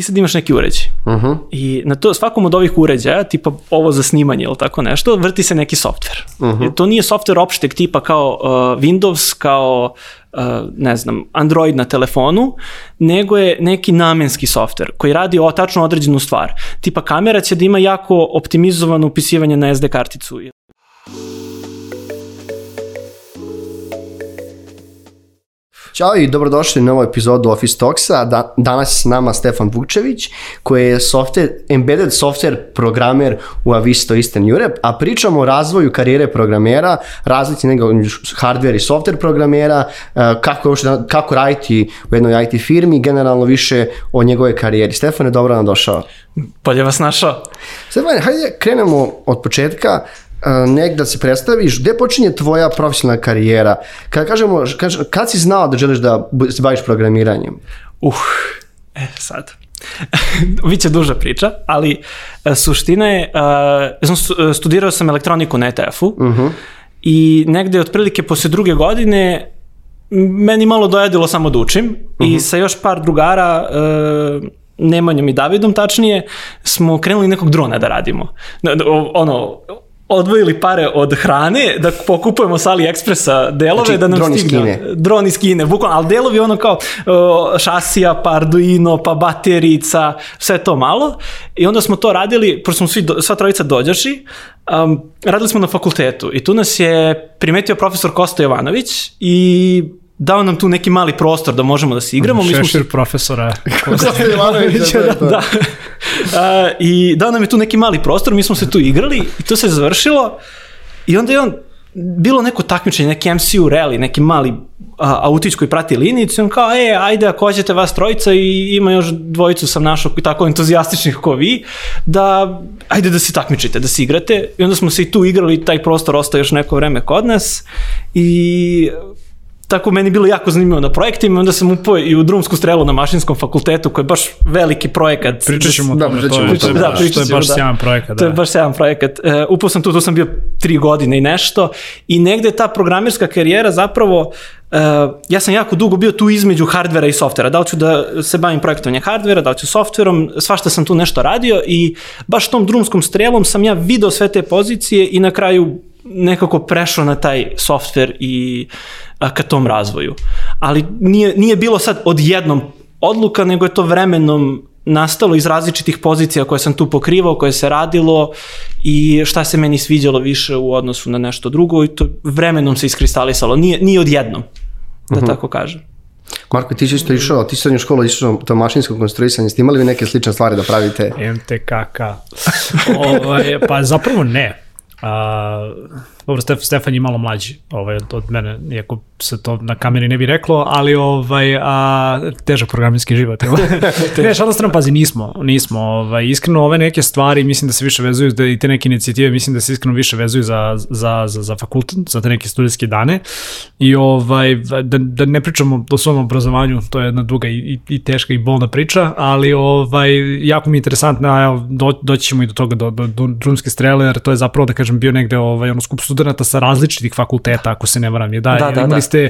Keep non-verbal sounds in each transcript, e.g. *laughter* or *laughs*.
ti sad imaš neki uređaj. Uh -huh. I na to, svakom od ovih uređaja, tipa ovo za snimanje ili tako nešto, vrti se neki softver. Uh -huh. to nije softver opšteg tipa kao uh, Windows, kao uh, ne znam, Android na telefonu, nego je neki namenski softver koji radi o tačno određenu stvar. Tipa kamera će da ima jako optimizovano upisivanje na SD karticu. Ćao i dobrodošli na ovu epizodu Office Talksa. Da, danas je s nama Stefan Vukčević, koji je software, embedded software programer u Avisto Eastern Europe, a pričamo o razvoju karijere programera, razlici nego hardware i software programera, e, kako, kako raditi u jednoj IT firmi, generalno više o njegove karijeri. Stefan dobro nam došao. Bolje vas našao. Stefan, hajde krenemo od početka negde da se predstaviš, gde počinje tvoja profesionalna karijera? Kad kažemo, kad, kad si znao da želiš da se baviš programiranjem? Uh, e, sad. *laughs* Biće duža priča, ali uh, suština je, uh, e, studirao sam elektroniku na ETF-u uh mhm. -huh. i negde otprilike posle druge godine meni malo dojadilo samo da učim uh -huh. i mhm. sa još par drugara uh, Nemanjom i Davidom tačnije, smo krenuli nekog drona da radimo. Ono, odvojili pare od hrane da pokupujemo sa AliExpressa delove znači, da nam dron stigne. Iz Kine. Dron iz Kine. Bukvalno, ali delovi ono kao šasija, pa Arduino, pa baterica, sve to malo. I onda smo to radili, pošto smo svi, sva trojica dođaši, um, radili smo na fakultetu i tu nas je primetio profesor Kosta Jovanović i dao nam tu neki mali prostor da možemo da se igramo. Šešir Mi smo... profesora. *laughs* *laughs* da, da. Uh, I dao nam je tu neki mali prostor, mi smo se tu igrali i to se završilo i onda je on bilo neko takmičenje, neki MCU rally, neki mali a, autić koji prati linijicu i on kao, e, ajde ako hoćete vas trojica i ima još dvojicu sam našao tako entuzijastičnih kao vi, da ajde da se takmičite, da se igrate i onda smo se i tu igrali, taj prostor ostao još neko vreme kod nas i tako meni bilo jako zanimljivo na projektima, onda sam upao i u drumsku strelu na mašinskom fakultetu, koji je baš veliki projekat. Pričat ćemo o da, tome, to, je, to, je, da, baš, to je baš da. sjajan projekat. Da. To je da. baš sjajan projekat. Uh, upao sam tu, tu sam bio tri godine i nešto i negde ta programerska karijera zapravo Uh, ja sam jako dugo bio tu između hardvera i softvera. Da li ću da se bavim projektovanje hardvera, da li ću softverom, svašta sam tu nešto radio i baš tom drumskom strelom sam ja video sve te pozicije i na kraju nekako prešao na taj softver i ka tom razvoju. Ali nije, nije bilo sad odjednom odluka, nego je to vremenom nastalo iz različitih pozicija koje sam tu pokrivao, koje se radilo i šta se meni sviđalo više u odnosu na nešto drugo i to vremenom se iskristalisalo. Nije, nije odjednom, da mhm. -huh. tako kažem. Marko, ti si isto išao, ti si srednju školu išao to mašinsko konstruisanje, ste imali vi neke slične stvari da pravite? MTKK. ovaj, pa zapravo ne. A, dobro, Stef, Stefan je malo mlađi ovaj, od, od mene, iako se to na kameri ne bi reklo, ali ovaj, a, težak programinski život. *laughs* ne, šalno strano, pazi, nismo, nismo. Ovaj, iskreno, ove neke stvari mislim da se više vezuju, da i te neke inicijative mislim da se iskreno više vezuju za, za, za, za fakultet, za te neke studijske dane. I ovaj, da, da ne pričamo o svom obrazovanju, to je jedna duga i, i, i teška i bolna priča, ali ovaj, jako mi je interesantno, evo, do, doći ćemo i do toga, do, do, do drumske strele, jer to je zapravo, da kažem, bio negde ovaj, ono, skup studenta sa različitih fakulteta, ako se ne varam, je da, da, da, imali da. ste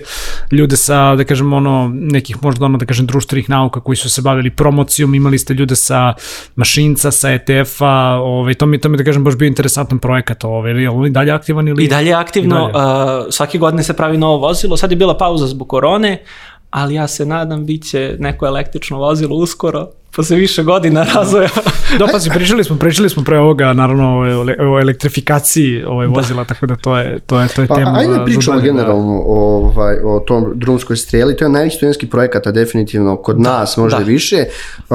ljude sa, da kažem, ono, nekih možda ono, da kažem, društvenih nauka koji su se bavili promocijom, imali ste ljude sa mašinca, sa ETF-a, ovaj, to mi, to mi, da kažem, baš bio interesantan projekat, ovaj, ili je dalje aktivan ili... I dalje aktivno, I dalje. Uh, svake godine se pravi novo vozilo, sad je bila pauza zbog korone, ali ja se nadam bit će neko električno vozilo uskoro, posle više godina razvoja. da, pa si, pričali smo, pričali smo pre ovoga, naravno, o, o elektrifikaciji ovaj da. vozila, tako da to je, to je, to je pa, tema. Ajde pričamo da. generalno o, ovaj, o tom drumskoj streli, to je najveći studenski projekat, a definitivno kod da, nas možda da. više.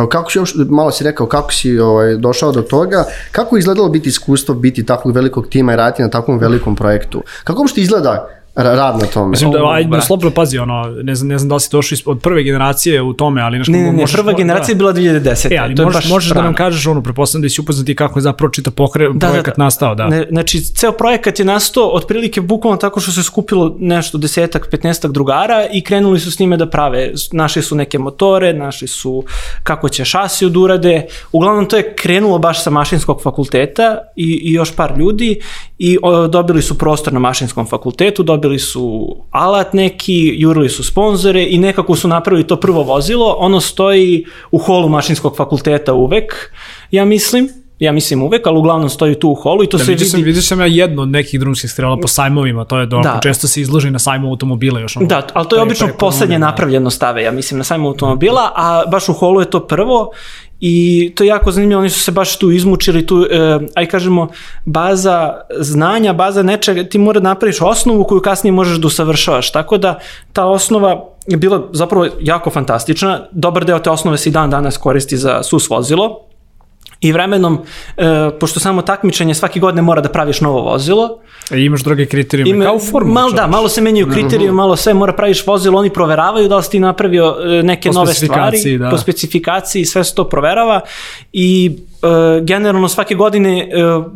Kako si malo si rekao, kako si ovaj, došao do toga, kako je izgledalo biti iskustvo, biti takvog velikog tima i raditi na takvom velikom projektu? Kako uopšte izgleda rad na tome. Mislim da, ajde, slobodno pazi, ono, ne znam, ne znam da li si došao od prve generacije u tome, ali nešto... Ne, ne, ne, možeš, prva generacija je bila 2010. E, ali to možeš, možeš da nam kažeš, ono, preposledam da si upoznati kako je zapravo čita pokre, da, projekat da, da. nastao, da. Ne, znači, ceo projekat je nastao otprilike bukvalno tako što se skupilo nešto desetak, petnestak drugara i krenuli su s njime da prave. Našli su neke motore, našli su kako će šasi od urade. Uglavnom, to je krenulo baš sa mašinskog fakulteta i, i još par ljudi i o, dobili su prostor na mašinskom fakultetu, dobili dobili su alat neki, jurili su sponzore i nekako su napravili to prvo vozilo. Ono stoji u holu mašinskog fakulteta uvek, ja mislim, ja mislim uvek, ali uglavnom stoji tu u holu i to Da, se vidio, sam, vidi... vidio sam ja jedno od nekih drumskih strela po sajmovima, to je dobro, Da. često se izloži na sajmu automobila još ono. Da, ali to je pre- obično pre poslednje da. napravljeno stave, ja mislim, na sajmu automobila, a baš u holu je to prvo i to je jako zanimljivo, oni su se baš tu izmučili, tu, e, aj kažemo, baza znanja, baza nečega, ti mora da napraviš osnovu koju kasnije možeš da usavršavaš, tako da ta osnova je bila zapravo jako fantastična, dobar deo te osnove se i dan danas koristi za sus vozilo, I vremenom, e, pošto samo takmičenje svake godine mora da praviš novo vozilo, E, imaš druge kriterijume, Ime, kao u formuli. Malo, da, malo se menjaju kriterijumi, malo sve, mora praviš vozilo, oni proveravaju da li si ti napravio e, neke Po nove stvari, da. po specifikaciji, sve se to proverava i e, generalno svake godine e,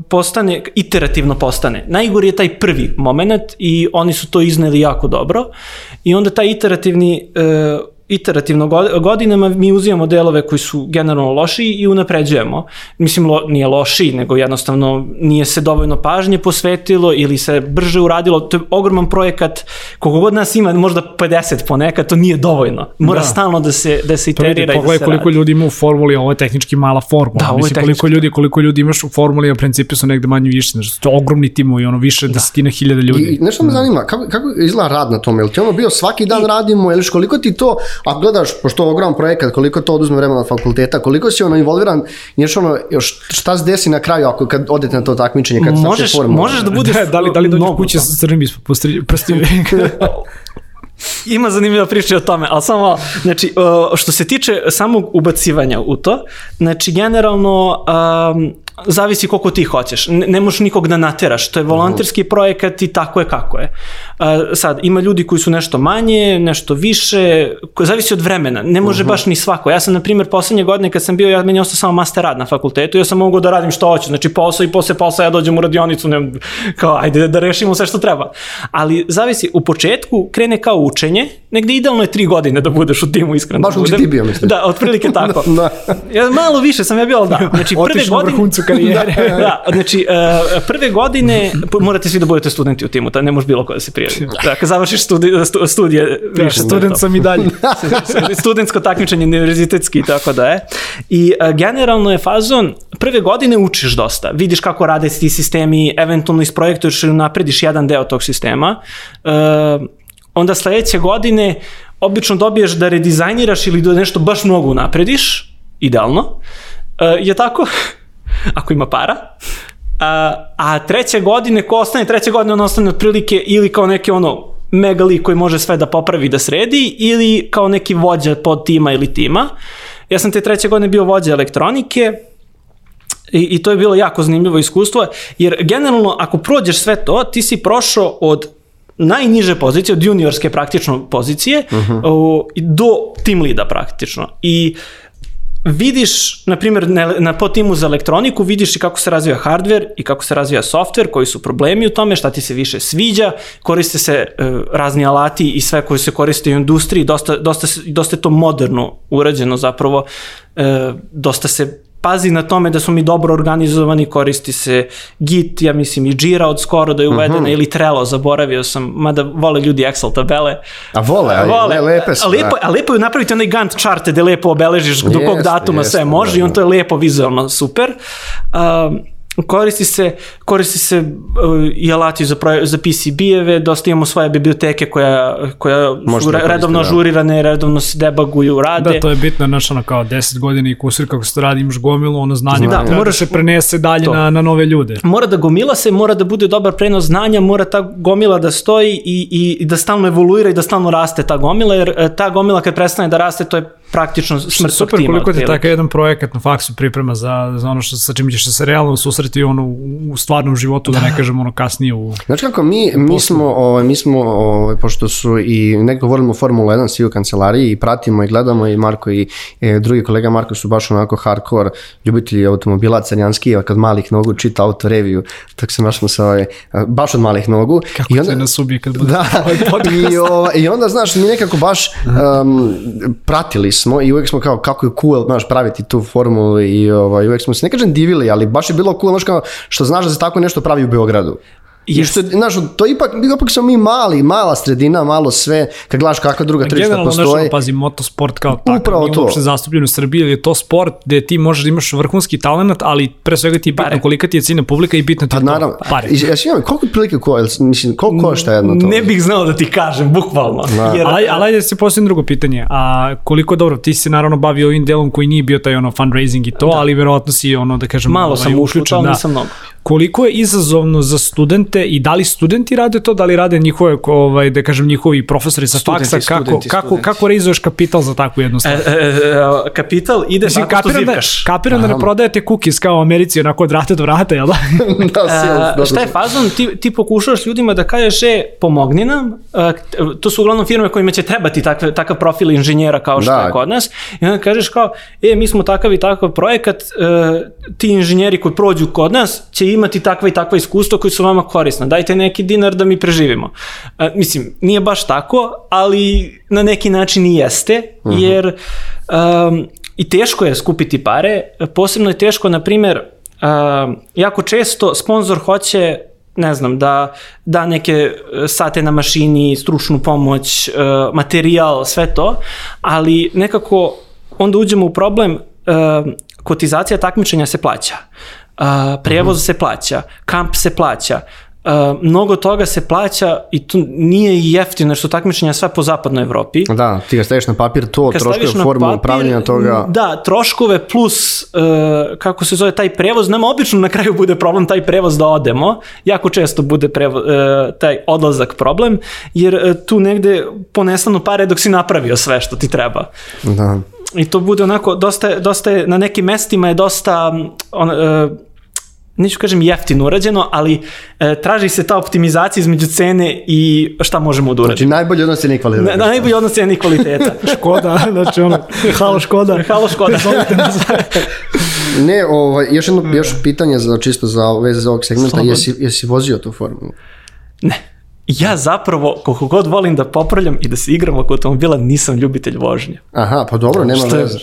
postane, iterativno postane. Najgori je taj prvi moment i oni su to izneli jako dobro i onda taj iterativni e, iterativno go- godinama mi uzimamo delove koji su generalno loši i unapređujemo. Mislim, lo, nije loši, nego jednostavno nije se dovoljno pažnje posvetilo ili se brže uradilo. To je ogroman projekat, koliko god nas ima, možda 50 ponekad, to nije dovoljno. Mora Da. stalno da se, da se To vidi, iterira i da pogledaj se koliko radi. ljudi ima u formuli, ovo je tehnički mala formula. Da, ovo je Mislim, koliko ljudi, koliko ljudi imaš u formuli, a principi su negde manje više. Znači, to je ogromni timovi, ono više da. desetina hiljada ljudi. I, i nešto me zanima, kako, kako izgleda rad na tome? Jel ti ono bio svaki dan radimo, ili koliko ti to, a gledaš, pošto je ogroman projekat, koliko to oduzme vremena od fakulteta, koliko si ono involviran, još ono, još šta se desi na kraju ako kad odete na to takmičenje, kad Možeš, formulu? možeš da budeš *laughs* Da, da li, da li dođeš kuće toga. sa crnim prstima? *laughs* Ima zanimljiva priča o tome, ali samo, znači, što se tiče samog ubacivanja u to, znači, generalno, um, zavisi koliko ti hoćeš. Ne, ne možeš nikog da nateraš. To je volonterski projekat i tako je kako je. Uh, sad, ima ljudi koji su nešto manje, nešto više, ko, zavisi od vremena. Ne može baš ni svako. Ja sam, na primjer, poslednje godine kad sam bio, ja meni je ostao samo master rad na fakultetu, ja sam mogao da radim što hoću. Znači, posao i posle posla ja dođem u radionicu, ne, kao, ajde da rešimo sve što treba. Ali, zavisi, u početku krene kao učenje, negde idealno je tri godine da budeš u timu, iskreno. Baš da budem. ti bio, mislim. Da, otprilike *laughs* tako. Da. Ja, malo više sam ja bio, ali da. *laughs* Znači, prve godine... karijere. da, da, znači, uh, prve godine morate svi da budete studenti u timu, da ne može bilo ko da se prijavi. Da, kad završiš studi, stu, studije, Da, više student sam i dalje. *laughs* studentsko takmičenje, univerzitetski i tako da je. I uh, generalno je fazon, prve godine učiš dosta, vidiš kako rade ti sistemi, eventualno isprojektuješ ili naprediš jedan deo tog sistema. Uh, onda sledeće godine obično dobiješ da redizajniraš ili da nešto baš mnogo naprediš, idealno. Uh, je tako? Ako ima para. A, a treće godine, ko ostane treće godine, on ostane otprilike ili kao neki ono mega lik koji može sve da popravi da sredi ili kao neki vođa pod tima ili tima. Ja sam te treće godine bio vođa elektronike i, i to je bilo jako zanimljivo iskustvo, jer generalno ako prođeš sve to, ti si prošao od najniže pozicije, od juniorske praktično pozicije, uh -huh. o, do team leada praktično. I vidiš, na primjer, na, na po timu za elektroniku, vidiš i kako se razvija hardware i kako se razvija software, koji su problemi u tome, šta ti se više sviđa, koriste se uh, razni alati i sve koji se koriste u industriji, dosta, dosta, dosta je to moderno urađeno zapravo, uh, dosta se pazi na tome da smo mi dobro organizovani, koristi se Git, ja mislim i Jira od skoro da je uvedena, uh -huh. ili Trello, zaboravio sam, mada vole ljudi Excel tabele. A vole, a, Vole, le, lepe su. a lepo, da. a lepo je napraviti onaj Gantt chart gde lepo obeležiš do kog Jeste, datuma sve jeste, može da, i on da. to je lepo vizualno super. Um, koristi se, koristi se uh, i alati za, proje- za PCB-eve, dosta imamo svoje biblioteke koja, koja Možete su da redovno da. ažurirane, redovno se debaguju, rade. Da, to je bitno, znaš, ono kao 10 godina i kusur kako se to radi, imaš gomilu, ono znanje Da, da, treba moraš- da se prenese dalje to. na, na nove ljude. mora da gomila se, mora da bude dobar prenos znanja, mora ta gomila da stoji i, i, i da stalno evoluira i da stalno raste ta gomila, jer e, ta gomila kad prestane da raste, to je praktično smrt tog Super, tima. koliko ti otprilike. takav jedan projekat na faksu priprema za, za ono što, sa čim ćeš se realno susreti ono u, stvarnom životu, da ne kažem ono kasnije u... Znači kako mi, mi smo, ovaj, mi smo ovaj, pošto su i neko govorimo o Formula 1 svi u kancelariji i pratimo i gledamo i Marko i e, drugi kolega Marko su baš onako hardcore ljubitelji automobila crnjanski, kad malih nogu čita auto review, tako se našmo sa ovaj, baš od malih nogu. Kako I onda, te nas ubije kad bude Da, i, ovaj, i onda, znaš, mi nekako baš um, pratili smo i uvek smo kao, kako je cool, znaš, praviti tu formulu i ovaj, uvek smo se, ne kažem divili, ali baš je bilo cool, znaš, kao, što znaš da se tako nešto pravi u Beogradu. I što, je, znaš, to ipak, ipak smo mi mali, mala sredina, malo sve, kad gledaš kakva druga tržišta Generalno, postoje. nešto, pazi, motosport kao takav, Upravo nije to. uopšte zastupljen u Srbiji, jer je to sport gde ti možeš da imaš vrhunski talent, ali pre svega ti je bitno kolika ti je ciljna publika i bitno ti Pa je to. naravno, Pare. I, ja imam, koliko prilike, ko, mislim, koliko košta jedno to? Ne bih znao da ti kažem, bukvalno. Da. Jer, Ali, ali ajde da se postavim drugo pitanje. A koliko dobro, ti si naravno bavio ovim delom koji nije bio taj ono fundraising i to, ali verovatno si ono da kažem Malo ovaj, sam ušao da. nisam mnogo. Koliko je izazovno za studente i da li studenti rade to, da li rade njihove, ovaj, da kažem, njihovi profesori sa Studenti, faksa, kako, studenti, kako, studenti. kako reizuješ kapital za takvu jednu stvar? E, e, e, kapital ide Mislim, tako što kapiram da, zivkaš. kapiram da ne prodajete cookies kao u Americi, onako od vrata do vrata, jel da? *laughs* da, E, šta je fazon? Ti, ti pokušavaš ljudima da kažeš, e, pomogni nam. E, to su uglavnom firme kojima će trebati takve, takav profil inženjera kao što Da. je kod nas. I onda kažeš kao, e, mi smo takav i takav projekat, e, ti inženjeri koji prođu kod nas će imati takva i takva iskustva koji su vama korisna. Dajte neki dinar da mi preživimo. E, mislim, nije baš tako, ali na neki način i jeste, jer um, i teško je skupiti pare. Posebno je teško, na primjer, um, jako često sponsor hoće ne znam, da da neke e, sate na mašini, stručnu pomoć, e, materijal, sve to, ali nekako onda uđemo u problem, kotizacija takmičenja se plaća, e, prevoz se plaća, kamp se plaća, Uh, mnogo toga se plaća i to nije jeftino su takmičenja sve po zapadnoj Evropi. Da, ti ga staviš na papir, to, Kad troškove na formulu, papir, pravljenja toga. Da, troškove plus, uh, kako se zove, taj prevoz, nama obično na kraju bude problem taj prevoz da odemo, jako često bude prevo, uh, taj odlazak problem, jer uh, tu negde ponestanu pare dok si napravio sve što ti treba. Da. I to bude onako, dosta, dosta je, na nekim mestima je dosta, mm, on, uh, neću kažem jeftino urađeno, ali e, traži se ta optimizacija između cene i šta možemo da uradimo. Znači, najbolji odnos je nekvalitet. Na, na najbolji odnos cene i kvaliteta. *laughs* Škoda, znači ono, halo Škoda. Halo Škoda. *laughs* *laughs* Ne, ovaj, još jedno još pitanje za, čisto za veze za ovog segmenta, jesi, jesi vozio tu formulu? Ne. Ja zapravo, koliko god volim da popravljam i da se igram oko automobila, nisam ljubitelj vožnje. Aha, pa dobro, nema Što je, veze.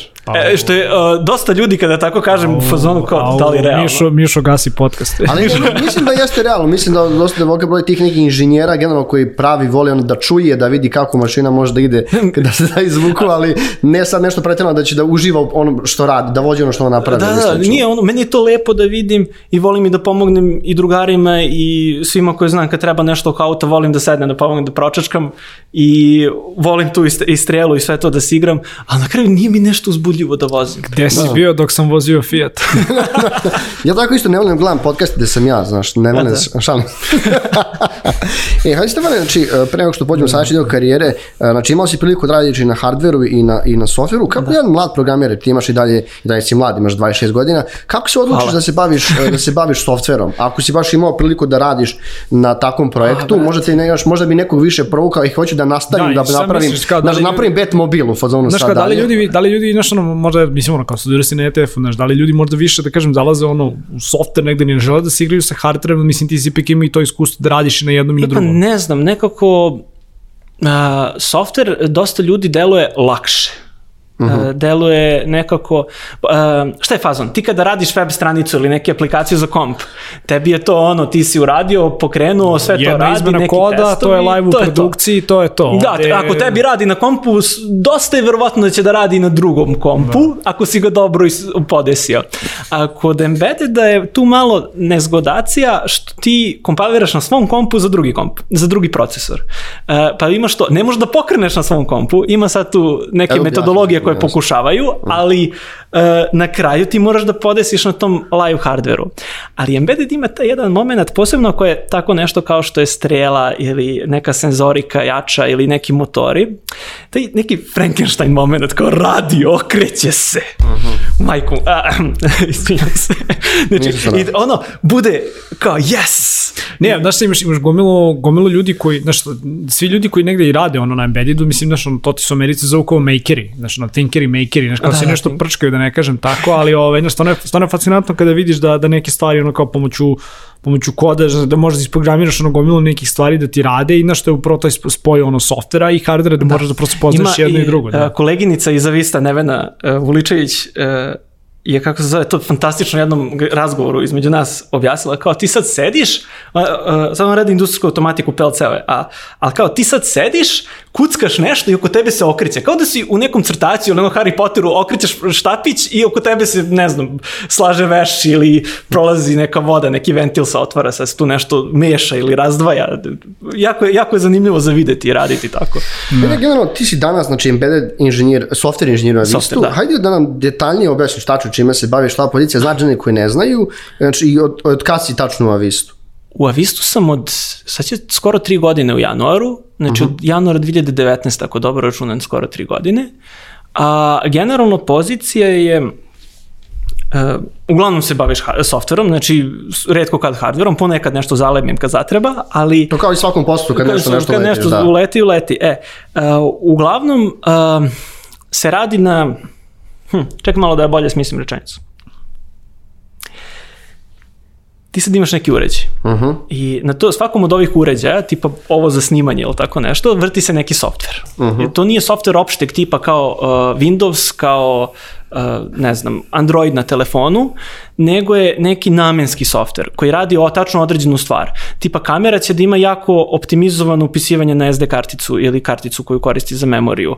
e, što je uh, dosta ljudi kada tako kažem u fazonu kao da li realno. Mišo, Mišo gasi podcast. *laughs* Ali ne, mislim da jeste realno, mislim da dosta da velika broj tih nekih inženjera generalno koji pravi voli ono da čuje, da vidi kako mašina može da ide, *laughs* da se da izvuku, ali ne sad nešto pretjerano da će da uživa ono što radi, da vođe ono što on napravi. Da, da, slično. nije ono, meni je to lepo da vidim i volim i da pomognem i drugarima i svima koji znam kad treba nešto oko auta, volim da sednem, da pomognem, da pročačkam i volim tu i st- i strelu i sve to da se igram, ali na kraju nije mi nešto uzbudljivo da vozim. Gde si bio dok sam vozio Fiat? *laughs* Ja tako isto ne volim da gledam podcast gde sam ja, znaš, ne volim, da. da. šalim. *laughs* e, hajde Stefane, znači, e, pre nego što pođemo sa deo karijere, e, znači imao si priliku da radiš i na hardveru i na, i na softveru, kako jedan mlad programer, ti imaš i dalje, i dalje si mlad, imaš 26 godina, kako se odlučiš Hvala. da se baviš, e, da se baviš softverom? Ako si baš imao priliku da radiš na takvom projektu, možda, ti ne, možda bi nekog više provukao i hoću da nastavim, Da, da, napravim, misliš kao da li da napravim bet mobil u fazonu Znaš sad kao, da li ljudi, da li ljudi, znaš, ono, možda, mislim, ono, kao studirao si na ETF-u, znaš, da li ljudi možda više, da kažem, zalaze, ono, u software negde, ne žele da se igraju sa hardwareom, mislim, ti si ipak ima i to iskustvo da radiš i na jednom i na Pa drugom. ne znam, nekako uh, software dosta ljudi deluje lakše. Uh, deluje nekako uh, šta je fazon? Ti kada radiš web stranicu ili neke aplikaciju za komp, tebi je to ono, ti si uradio, pokrenuo, sve to Jedna radi, izmena neki koda, testovi, to je live u to je to. produkciji, to je to. Da, Ovde- ako tebi radi na kompu, dosta je verovatno da će da radi na drugom kompu, ako si ga dobro podesio. A kod Embeddeda je tu malo nezgodacija što ti kompiliraš na svom kompu za drugi komp, za drugi procesor. E, pa imaš to, ne možeš da pokreneš na svom kompu, ima sad tu neke Evo, metodologije jasno, koje jasno. pokušavaju, ali e, na kraju ti moraš da podesiš na tom live hardveru. Ali Embedded ima taj jedan moment, posebno ako je tako nešto kao što je strela ili neka senzorika jača ili neki motori, taj neki Frankenstein moment kao radi, okreće se. Majku, a, *clears throat* izvinjam se. Znači, i ono, bude kao yes! Ne, znaš, imaš, imaš gomilu, gomilu ljudi koji, znaš, svi ljudi koji negde i rade ono na embeddedu, mislim, znaš, ono, to ti su Americi zovu kao makeri, znaš, ono, thinkeri, makeri, znaš, kao Da, se da, nešto think- prčkaju, da ne kažem tako, ali, ovaj, znaš, stvarno je, stvarno je fascinantno kada vidiš da, da neke stvari, ono, kao pomoću pomoću koda, da možeš da isprogramiraš ono gomilu nekih stvari da ti rade i znaš što je upravo taj sp- spoj ono softvera i hardvera da, moraš da prosto poznaš jedno i, drugo. e, Da. koleginica iz Avista, Nevena uh, Vuličević, uh, je, kako se zove, to fantastično jednom razgovoru između nas objasnila, kao ti sad sediš, a, a, sad on radi industrijsku automatiku PLC-ove, a, ali kao ti sad sediš, kuckaš nešto i oko tebe se okreće, kao da si u nekom crtaću ili nekom Harry Potteru okrećeš štapić i oko tebe se, ne znam, slaže veš ili prolazi neka voda, neki ventil se otvara, sad se tu nešto meša ili razdvaja. Jako je, jako je zanimljivo za videti i raditi tako. Da. Ne, generalno, ti si danas, znači, embedded inženjer, software inženjer na Vistu. da. Hajde da nam detaljnije objasniš tačno čime se baviš, šta pozicija, znači oni koji ne znaju, znači, i od, od kad si tačno u Avistu? U Avistu sam od, sad će skoro tri godine u januaru, znači uh -huh. od januara 2019, ako dobro računam, skoro tri godine. A generalno pozicija je, uh, uglavnom se baviš softverom, znači redko kad hardverom, ponekad nešto zalemim kad zatreba, ali... To kao i svakom poslu, kad nešto, nešto kad letiš, nešto da. uleti, uleti. E, uh, uglavnom uh, se radi na... Hm, čekaj malo da ja bolje smislim rečenicu. Ti sad imaš neki uređaj Uh -huh. i na to svakom od ovih uređaja, tipa ovo za snimanje ili tako nešto, vrti se neki softver. Uh -huh. To nije softver opšteg tipa kao uh, Windows, kao uh, ne znam, Android na telefonu, nego je neki namenski softver koji radi o tačno određenu stvar. Tipa kamera će da ima jako optimizovano upisivanje na SD karticu ili karticu koju koristi za memoriju. Uh,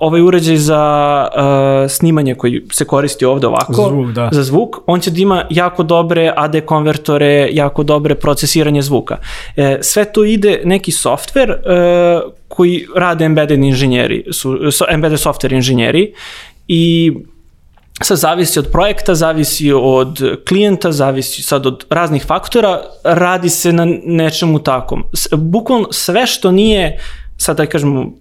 ovaj uređaj za uh, snimanje koji se koristi ovde ovako, Zvuk, da. za zvuk, on će da ima jako dobre AD konvertore, jako dobre procesiranje zvuka. E, sve to ide neki softver e, koji rade embedded inženjeri, su, so, embedded software inženjeri i sad zavisi od projekta, zavisi od klijenta, zavisi sad od raznih faktora, radi se na nečemu takom. Bukvalno sve što nije, sad da kažemo,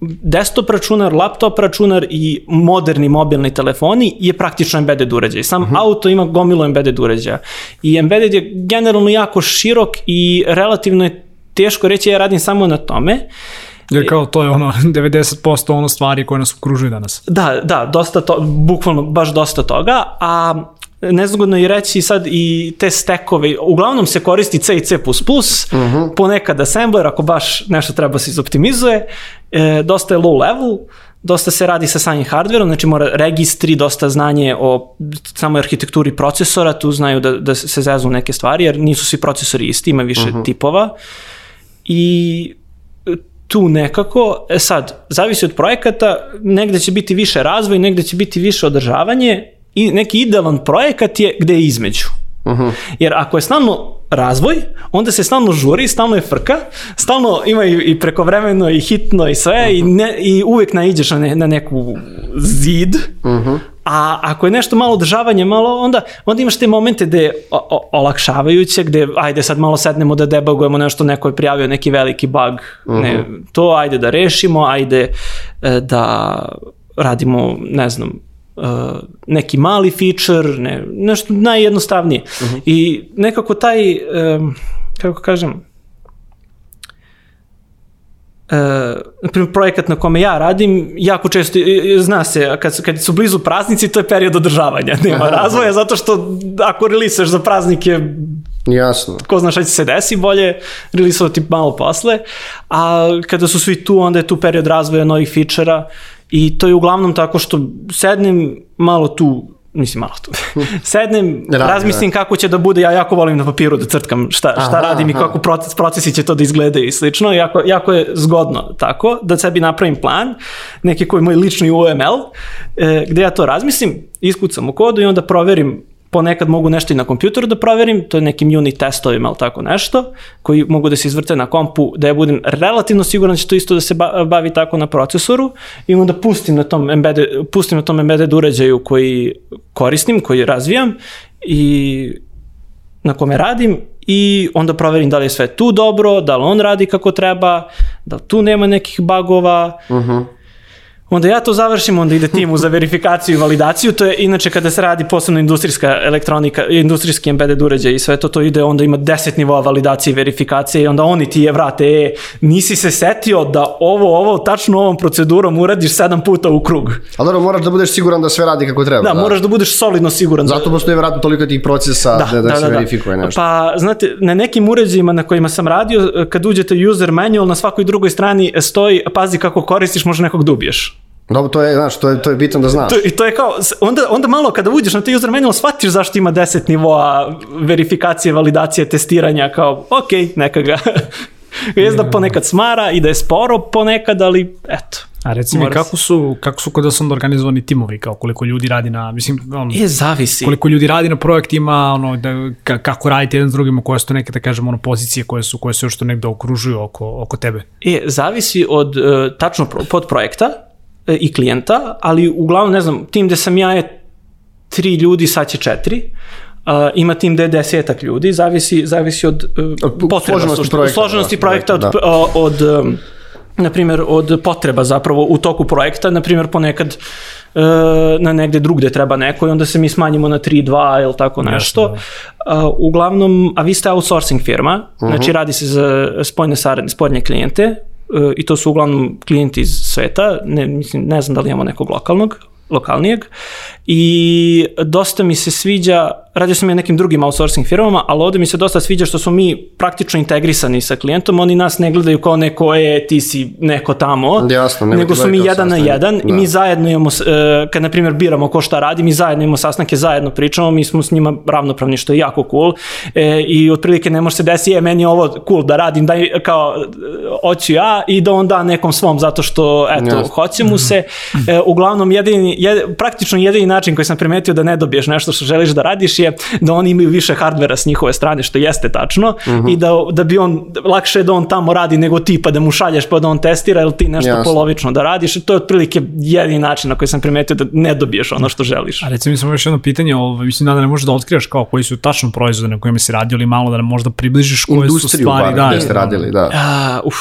desktop računar, laptop računar i moderni mobilni telefoni je praktično embedded uređaj. Sam uh -huh. auto ima gomilu embedded uređaja. I embedded je generalno jako širok i relativno je teško reći ja radim samo na tome. Jer kao to je ono *laughs* 90% ono stvari koje nas okružuju danas. Da, da, dosta to, bukvalno baš dosta toga, a nezgodno je reći sad i te stekove, uglavnom se koristi C i C++, uh -huh. ponekad assembler ako baš nešto treba se izoptimizuje, e, dosta je low level, dosta se radi sa samim hardverom, znači mora registri, dosta znanje o samoj arhitekturi procesora, tu znaju da, da se zezu neke stvari, jer nisu svi procesori isti, ima više uh -huh. tipova. I tu nekako, e sad, zavisi od projekata, negde će biti više razvoj, negde će biti više održavanje i neki idealan projekat je gde je između. Uh -huh. Jer ako je stalno razvoj, onda se stalno žuri, stalno je frka, stalno ima i, i prekovremeno i hitno i sve uh -huh. i, ne, i uvek naiđeš na, ne, na neku zid, uh -huh. a ako je nešto malo održavanje, malo, onda, onda imaš te momente gde je olakšavajuće, gde ajde sad malo sednemo da debugujemo nešto, neko je prijavio neki veliki bug, uh -huh. ne, to ajde da rešimo, ajde e, da radimo, ne znam, uh, neki mali feature, ne, nešto najjednostavnije. Uh -huh. I nekako taj, um, kako kažem, Uh, na primjer, projekat na kome ja radim, jako često, zna se, kad, kad su blizu praznici, to je period održavanja, *laughs* nema razvoja, zato što ako relisuješ za praznike, Jasno. ko zna šta će se desi, bolje relisovati malo posle, a kada su svi tu, onda je tu period razvoja novih fičera, I to je uglavnom tako što sednem malo tu, mislim malo tu, *laughs* sednem, Radi, razmislim da. kako će da bude, ja jako volim na papiru da crtkam šta, šta aha, radim aha. i kako proces, procesi će to da izgledaju i slično, jako, jako je zgodno tako, da sebi napravim plan, neki koji je moj lični UML, e, gde ja to razmislim, iskucam u kodu i onda proverim ponekad mogu nešto i na kompjuteru da proverim, to je nekim unit testovima ili tako nešto, koji mogu da se izvrte na kompu, da ja budem relativno siguran da će to isto da se bavi tako na procesoru i onda pustim na tom embedded, pustim na tom embedded uređaju koji koristim, koji razvijam i na kome radim i onda proverim da li je sve tu dobro, da li on radi kako treba, da tu nema nekih bugova, uh -huh Onda ja to završim, onda ide timu za verifikaciju i validaciju, to je inače kada se radi posebno industrijska elektronika, industrijski embedded uređaj i sve to, to ide, onda ima 10 nivoa validacije i verifikacije i onda oni ti je vrate, e, nisi se setio da ovo, ovo, tačno ovom procedurom uradiš sedam puta u krug. Ali dobro, moraš da budeš siguran da sve radi kako treba. Da, da. moraš da budeš solidno siguran. Zato postoji vjerojatno toliko tih procesa da, da, da, da se da, verifikuje nešto. Pa, znate, na nekim uređajima na kojima sam radio, kad uđete user manual, na svakoj drugoj strani stoji, pazi kako koristiš, možda nekog dubiješ. Dobro, to je, znaš, to je, to je bitno da znaš. To, I to je kao, onda, onda malo kada uđeš na taj user manual, shvatiš zašto ima 10 nivoa verifikacije, validacije, testiranja, kao, ok, neka ga. *laughs* Jest da ponekad smara i da je sporo ponekad, ali eto. A reci mi, Mora kako su, kako su kod da sam organizovani timovi, kao koliko ljudi radi na, mislim, ono, Je, zavisi. koliko ljudi radi na projektima, ono, da, ka, kako radite jedan s drugim, koje su to neke, da kažem, ono, pozicije koje su, koje su još to negde okružuju oko, oko tebe. E, zavisi od uh, tačno pro- podprojekta e, i klijenta, ali uglavnom, ne znam, tim gde sam ja je tri ljudi, sad će četiri. Uh, ima tim gde je desetak ljudi, zavisi, zavisi od uh, Od potreba. složenosti projekta, Složenosti da, projekta, od, projekta, uh, od um, na primjer, od potreba zapravo u toku projekta, na primjer, ponekad uh, na negde drugde treba neko i onda se mi smanjimo na 3-2 ili tako nešto. Uh, uglavnom, a vi ste outsourcing firma, znači radi se za spoljne saradne, spoljne klijente uh, i to su uglavnom klijenti iz sveta, ne, mislim, ne znam da li imamo nekog lokalnog, lokalnijeg i dosta mi se sviđa, radio sam ja nekim drugim outsourcing firmama, ali ovde mi se dosta sviđa što smo mi praktično integrisani sa klijentom, oni nas ne gledaju kao neko je, ti si neko tamo, Jasno, nego nego su mi jedan na sastanak, jedan i da. mi zajedno imamo, e, kad na primjer biramo ko šta radi, mi zajedno imamo sastanke, zajedno pričamo, mi smo s njima ravnopravni, što je jako cool e, i otprilike ne može se desiti, je, meni je ovo cool da radim, daj, kao, e, hoću ja i da on da nekom svom, zato što, eto, Jasno. hoće mu se. E, uglavnom, jedini, jed, praktično jedini način koji sam primetio da ne dobiješ nešto što želiš da radiš je da oni imaju više hardvera s njihove strane, što jeste tačno, i da, da bi on, lakše je da on tamo radi nego ti, pa da mu šalješ pa da on testira, ili ti nešto Jasno. polovično da radiš, i to je otprilike jedini način na koji sam primetio da ne dobiješ ono što želiš. A recimo mi samo još jedno pitanje, ovo, mislim da ne možeš da otkrivaš kao koji su tačno proizvode na kojima si radio ili malo da nam možda približiš koje su Industriju stvari. bar, da, gde ste radili, da. A, uf,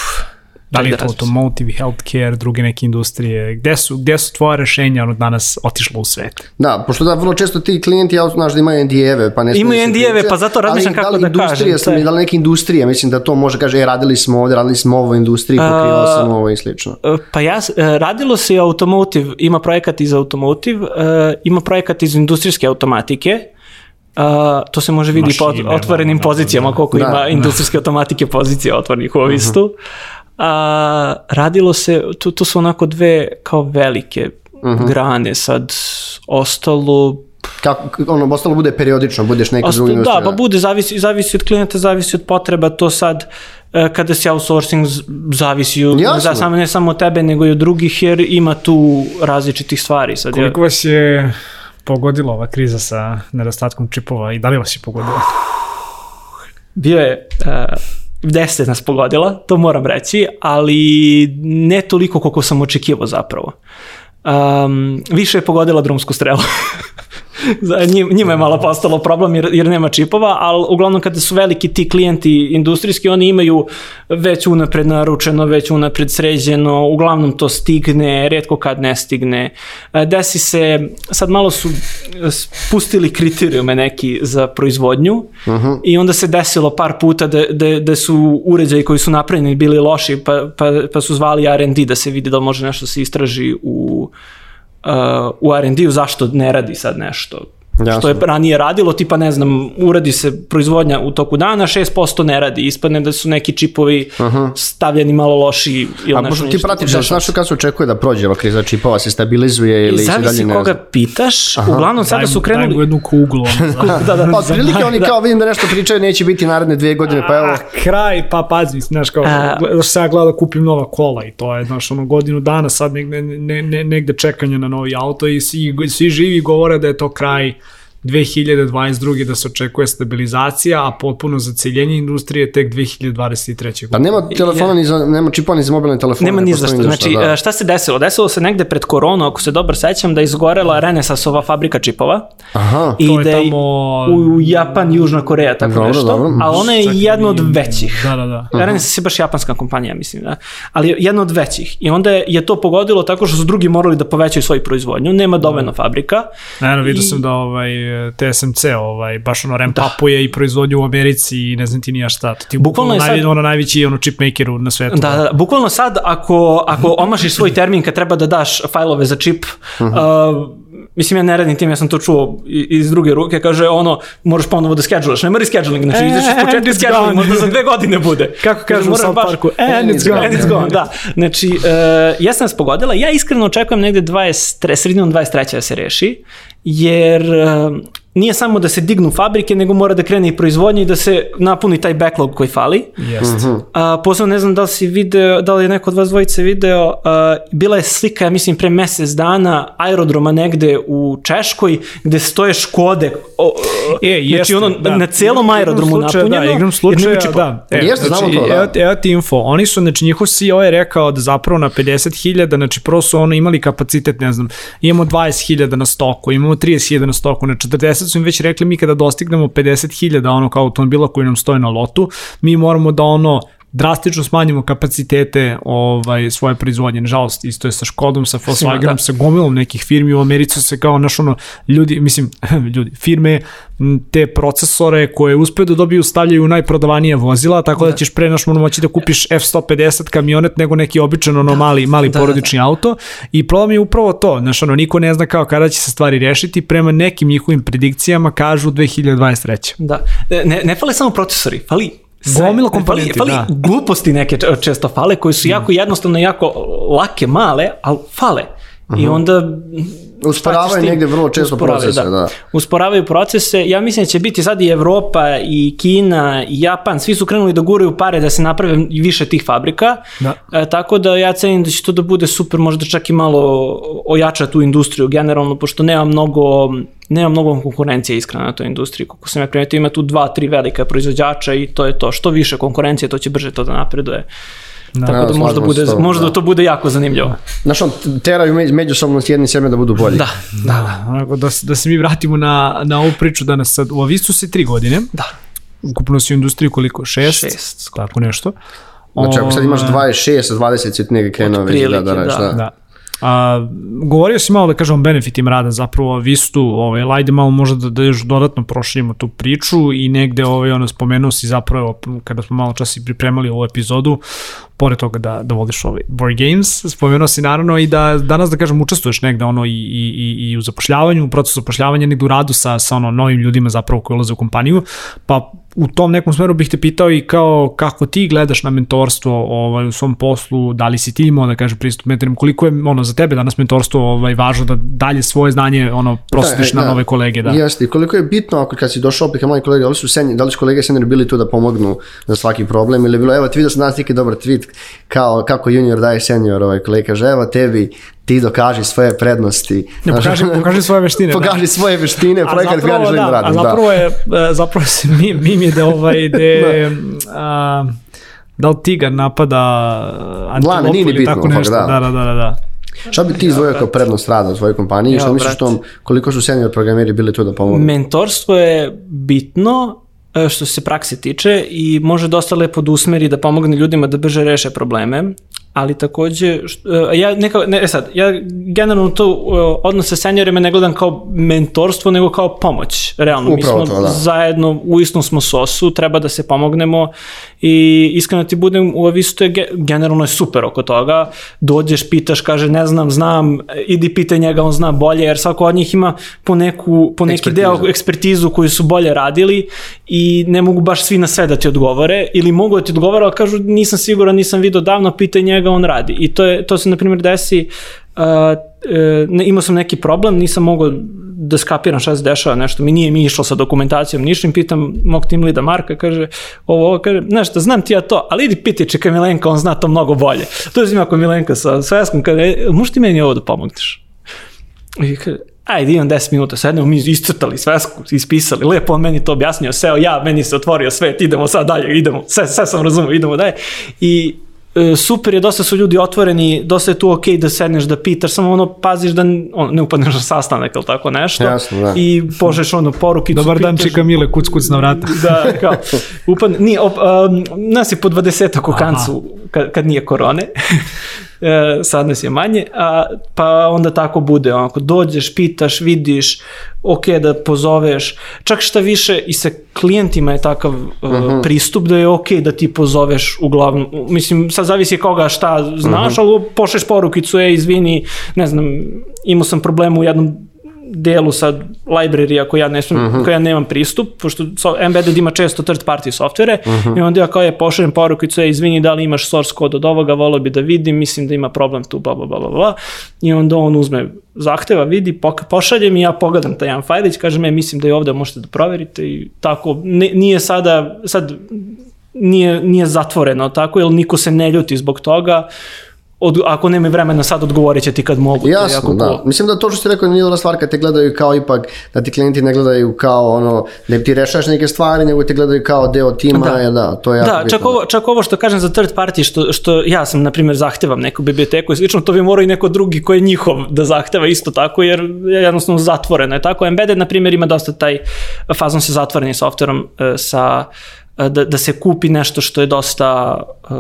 Da li je to Ajde, automotive, healthcare, druge neke industrije? Gde su, gde su tvoje rešenja ono danas otišlo u svet? Da, pošto da, vrlo često ti klijenti, ja znaš da imaju NDA-eve, pa ne Imaju NDA-eve, pa zato razmišljam ali kako da da industrije kažem, je- da li neke industrije, mislim da to može kaže, e, radili smo ovde, radili smo ovo industriji, pokrivao sam ovo i slično. E, Pa ja, e, radilo se i automotive, ima projekat iz automotive, e, ima projekat iz industrijske automatike, Uh, to se može vidi po otvorenim da, pozicijama, koliko Da, ima da. industrijske automatike pozicija otvorenih u Ovistu. A, radilo se, tu, tu su onako dve kao velike grane, sad ostalo Kako, ono, ostalo bude periodično, budeš neki Osta- drugi da, pa bude, zavisi, zavisi od klijenta, zavisi od potreba, to sad e, kada si outsourcing zavisi od, Jasno. za, samo, ne samo od tebe nego i od drugih jer ima tu različitih stvari. Sad, ja, Koliko vas je pogodila ova kriza sa nedostatkom čipova i da li vas je pogodila? bio je uh, deset nas pogodila, to moram reći, ali ne toliko koliko sam očekivao zapravo. Um, više je pogodila drumsku strelu. *laughs* *laughs* Njima je malo postalo problem jer, jer nema čipova, ali uglavnom kada su veliki ti klijenti industrijski, oni imaju već unapred naručeno, već unapred sređeno, uglavnom to stigne, redko kad ne stigne. E, Desi se, sad malo su spustili kriterijume neki za proizvodnju i onda se desilo par puta da, da, da su uređaji koji su napravljeni bili loši pa, pa, pa su zvali R&D da se vidi da može nešto se istraži u uh, u R&D-u zašto ne radi sad nešto Jasno. što je ranije radilo, tipa ne znam, uradi se proizvodnja u toku dana, 6% ne radi, ispadne da su neki čipovi stavljeni malo loši ili A nešto. pošto ti pratiš, da znaš kad se očekuje da prođe ova kriza čipova, se stabilizuje ili se dalje Zavisi ne koga znam. pitaš, uglavnom sada su Daj mu krenuli... jednu kuglu. Za, *laughs* *laughs* Da, da, Pa otprilike oni kao vidim da nešto pričaju, neće biti naredne dve godine, pa evo, A, kraj, pa pazi, znaš, kao, A- da se ja gledam da kupim nova kola i to je, znaš, ono, godinu dana sad negde, ne, ne, negde čekanja na novi auto i svi, svi živi govore da je to kraj 2022. da se očekuje stabilizacija, a potpuno zaceljenje industrije tek 2023. pa nema telefona ni za, nema čipova ni za mobilne telefone. Nema ne ni za što. Znači, da. e, šta se desilo? Desilo se negde pred koronu, ako se dobro sećam, da je izgorela Renesasova fabrika čipova. Aha, I To da je tamo- u Japan, Južna Koreja, tako Dobro, nešto. dobro. A ona je Čak i- jedna od većih. Da, da, da. Renesas je baš japanska kompanija, mislim, da. Ali jedna od većih. I onda je to pogodilo tako što su drugi morali da povećaju svoju proizvodnju. Nema dovoljno fabrika. Naravno, vidio I- sam da ovaj, TSMC ovaj, baš ono ramp upuje i proizvodnju u Americi i ne znam ti nija šta. To ti Bukvalno je najvi, sad- ono najveći ono chip maker u- na svetu. Da, da, bukvalno sad ako, ako omašiš svoj termin kad treba da daš fajlove za čip, uh, Mislim, ja ne radim tim, ja sam to čuo iz druge ruke, kaže ono, moraš ponovo da scheduleš, ne mora scheduling, znači E, ideš iz početka gone. možda za dve godine bude. *laughs* Kako kažu Kaže, u South baš- Parku, and it's gone. And it's gone, da. Znači, uh, ja sam nas pogodila, ja iskreno očekujem negde 23, sredinom 23. da se reši, jer uh, nije samo da se dignu fabrike, nego mora da krene i proizvodnja i da se napuni taj backlog koji fali. Jeste. A, posebno ne znam da li si video, da li je neko od vas dvojice video, a, bila je slika, ja mislim, pre mesec dana aerodroma negde u Češkoj, gde stoje škode. O, E, znači jeste, ono, da. na celom Igram aerodromu slučaja, napunjeno. Da, igram slučaja, da. E, Jeste, znamo to, da. Evo, evo ti info. Oni su, znači, njihov CEO je rekao da zapravo na 50.000, znači prvo su ono imali kapacitet, ne znam, imamo 20.000 na stoku, imamo 30.000 na stoku, na 40 su im već rekli mi kada dostignemo 50.000 ono kao automobila koji nam stoje na lotu, mi moramo da ono drastično smanjimo kapacitete ovaj svoje proizvodnje. Nažalost, isto je sa Škodom, sa Volkswagenom, da. sa gomilom nekih firmi u Americi se kao naš ono ljudi, mislim, *laughs* ljudi, firme te procesore koje uspeju da dobiju stavljaju u najprodavanije vozila, tako da, ćeš pre naš ono moći da kupiš F150 kamionet nego neki običan ono mali, mali da, porodični auto i problem je upravo to, znaš ono, niko ne zna kao kada će se stvari rešiti, prema nekim njihovim predikcijama kažu 2023. Da. Ne, ne fale samo procesori, fali. Gomila fali, komponenti, fali da. gluposti neke često fale, koje su jako jednostavno, jako lake, male, ali fale. I onda... šta Usporavaju negde vrlo često Usporavaju, procese, da. Usporavaju procese. Ja mislim da će biti sad i Evropa, i Kina, i Japan, svi su krenuli da guraju pare da se naprave više tih fabrika. Da. E, tako da ja cenim da će to da bude super, možda čak i malo ojača tu industriju generalno, pošto nema mnogo nema mnogo konkurencije iskreno na toj industriji. Kako sam ja primetio, ima tu dva, tri velika proizvođača i to je to. Što više konkurencije, to će brže to da napreduje. Da. Tako Da, da možda, bude, tobom, možda da. to bude jako zanimljivo. Znaš, on teraju među- međusobno s jednim sebe da budu bolji. Da, da, da, se- da se mi vratimo na, na ovu priču danas sad. U Avistu si tri godine. da. Ukupno si u industriji koliko? Šest? Šest, skoro. Tako nešto. Znači, ako sad imaš Ovaj, 26, 20 si negdje krenuo već da, da, radiš, da. da. Da. A, govorio si malo da kažem o benefitima rada zapravo o Vistu, ovaj, ali ajde malo možda da, da još dodatno proširimo tu priču i negde ovaj, ono, spomenuo si zapravo kada smo malo čas i pripremali ovu epizodu, pored toga da, da voliš ovaj board games, spomenuo si naravno i da danas da kažem učestvuješ negde ono i, i, i, i u zapošljavanju, u procesu zapošljavanja, negde u radu sa, sa ono novim ljudima zapravo koji ulaze u kompaniju, pa u tom nekom smeru bih te pitao i kao kako ti gledaš na mentorstvo ovaj, u svom poslu, da li si ti imao da kažem pristup mentorima, koliko je ono za tebe danas mentorstvo ovaj, važno da dalje svoje znanje ono prosliš Da, na da. nove kolege, da. Jeste, koliko je bitno ako kad si došao opet kao mali kolega, da li su, senj, da li su kolege seniori bili tu da pomognu za svaki problem ili bilo, evo ti vidio sam danas neki dobar tweet kao kako junior daje senior, ovaj kolega kaže, evo tebi, ti dokaži svoje prednosti. Ne, pokaži, pokaži svoje veštine. da. pokaži svoje veštine, A projekat koji ja zapravo, želim da, da, radim. a zapravo je, e, zapravo se mi, mim je da ovaj, de, *laughs* a, da li tigar napada antilopu nije ni ili bitno, tako nešto, da. da, da, da, da. da. Da. Šta bi ti izdvojio kao prednost rada u svojoj kompaniji? Ja, Šta misliš brate. tom, koliko su senior programeri bili tu da pomognu? Mentorstvo je bitno e, što se prakse tiče i može dosta lepo da usmeri da pomogne ljudima da brže reše probleme, ali takođe, št- e, ja neka, ne, e sad, ja generalno to e, odnos sa seniorima ne gledam kao mentorstvo, nego kao pomoć, realno. Upravo Mi smo to, da. zajedno, u istom smo sosu, treba da se pomognemo i iskreno ti budem u Avisu, to je ge- generalno je super oko toga, dođeš, pitaš, kaže ne znam, znam, idi pitaj njega, on zna bolje, jer svako od njih ima po, neku, po neki Ekspertizu. deo ekspertizu koju su bolje radili i ne mogu baš svi na sve da ti odgovore ili mogu da ti odgovore, ali kažu nisam siguran, nisam video davno, pitaj njega, on radi. I to, je, to se, na primjer, desi, uh, ne, imao sam neki problem, nisam mogao da skapiram šta se dešava, nešto mi nije mi išlo sa dokumentacijom, nišim, pitam mog tim lida Marka, kaže, ovo, ovo, kaže, šta, znam ti ja to, ali idi piti čeka Milenka, on zna to mnogo bolje. To je ako Milenka sa sveskom, kaže, e, možeš ti meni ovo da pomogneš? I kaže, ajde imam 10 minuta, sednemo mi iscrtali svesku, ispisali, lepo on meni to objasnio, seo ja, meni se otvorio svet, idemo sad dalje, idemo, sve, sve sam razumio, idemo dalje. I super je, dosta su ljudi otvoreni, dosta je tu ok da sedneš, da pitaš, samo ono paziš da on, ne upadneš na sastanak ili tako nešto. Jasno, da. I pošleš ono porukicu. Dobar dan, pitaš- čika Mile, kuc, kuc na vrata. da, kao, upadne, nije, op, um, nas je po 20 u kancu kad, kad nije korone, e, sad nas je manje, a, pa onda tako bude, onako, dođeš, pitaš, vidiš, ok, da pozoveš, čak šta više i sa klijentima je takav uh, pristup da je ok da ti pozoveš uglavnom, mislim, sad zavisi koga šta znaš, ali pošleš porukicu, e, izvini, ne znam, imao sam problem u jednom delu sad library ako ja ne smem, uh -huh. ja nemam pristup, pošto so, embedded ima često third party softvere uh -huh. i onda ja kao je pošaljem porukicu, e, izvini da li imaš source kod od ovoga, volio bi da vidim, mislim da ima problem tu, bla, bla, bla, bla, bla. I onda on uzme zahteva, vidi, pošaljem i ja pogledam taj jedan fajlić, kažem, e, mislim da je ovde možete da proverite i tako, ne, nije sada, sad nije, nije zatvoreno tako, jer niko se ne ljuti zbog toga, od, ako nema vremena sad odgovorit će ti kad mogu. Jasno, da. Cool. Mislim da to što si rekao nije dobra stvar kad te gledaju kao ipak, da ti klijenti ne gledaju kao ono, da ti rešaš neke stvari, nego te gledaju kao deo tima, da, je, da to je jako da, bitno. Čak ovo, čak ovo što kažem za third party, što, što ja sam, na primjer, zahtevam neku biblioteku i slično, to bi morao i neko drugi ko je njihov da zahteva isto tako, jer je jednostavno zatvoreno je tako. Embedded, na primjer, ima dosta taj fazon sa zatvorenim softverom, e, sa, e, da, da se kupi nešto što je dosta uh,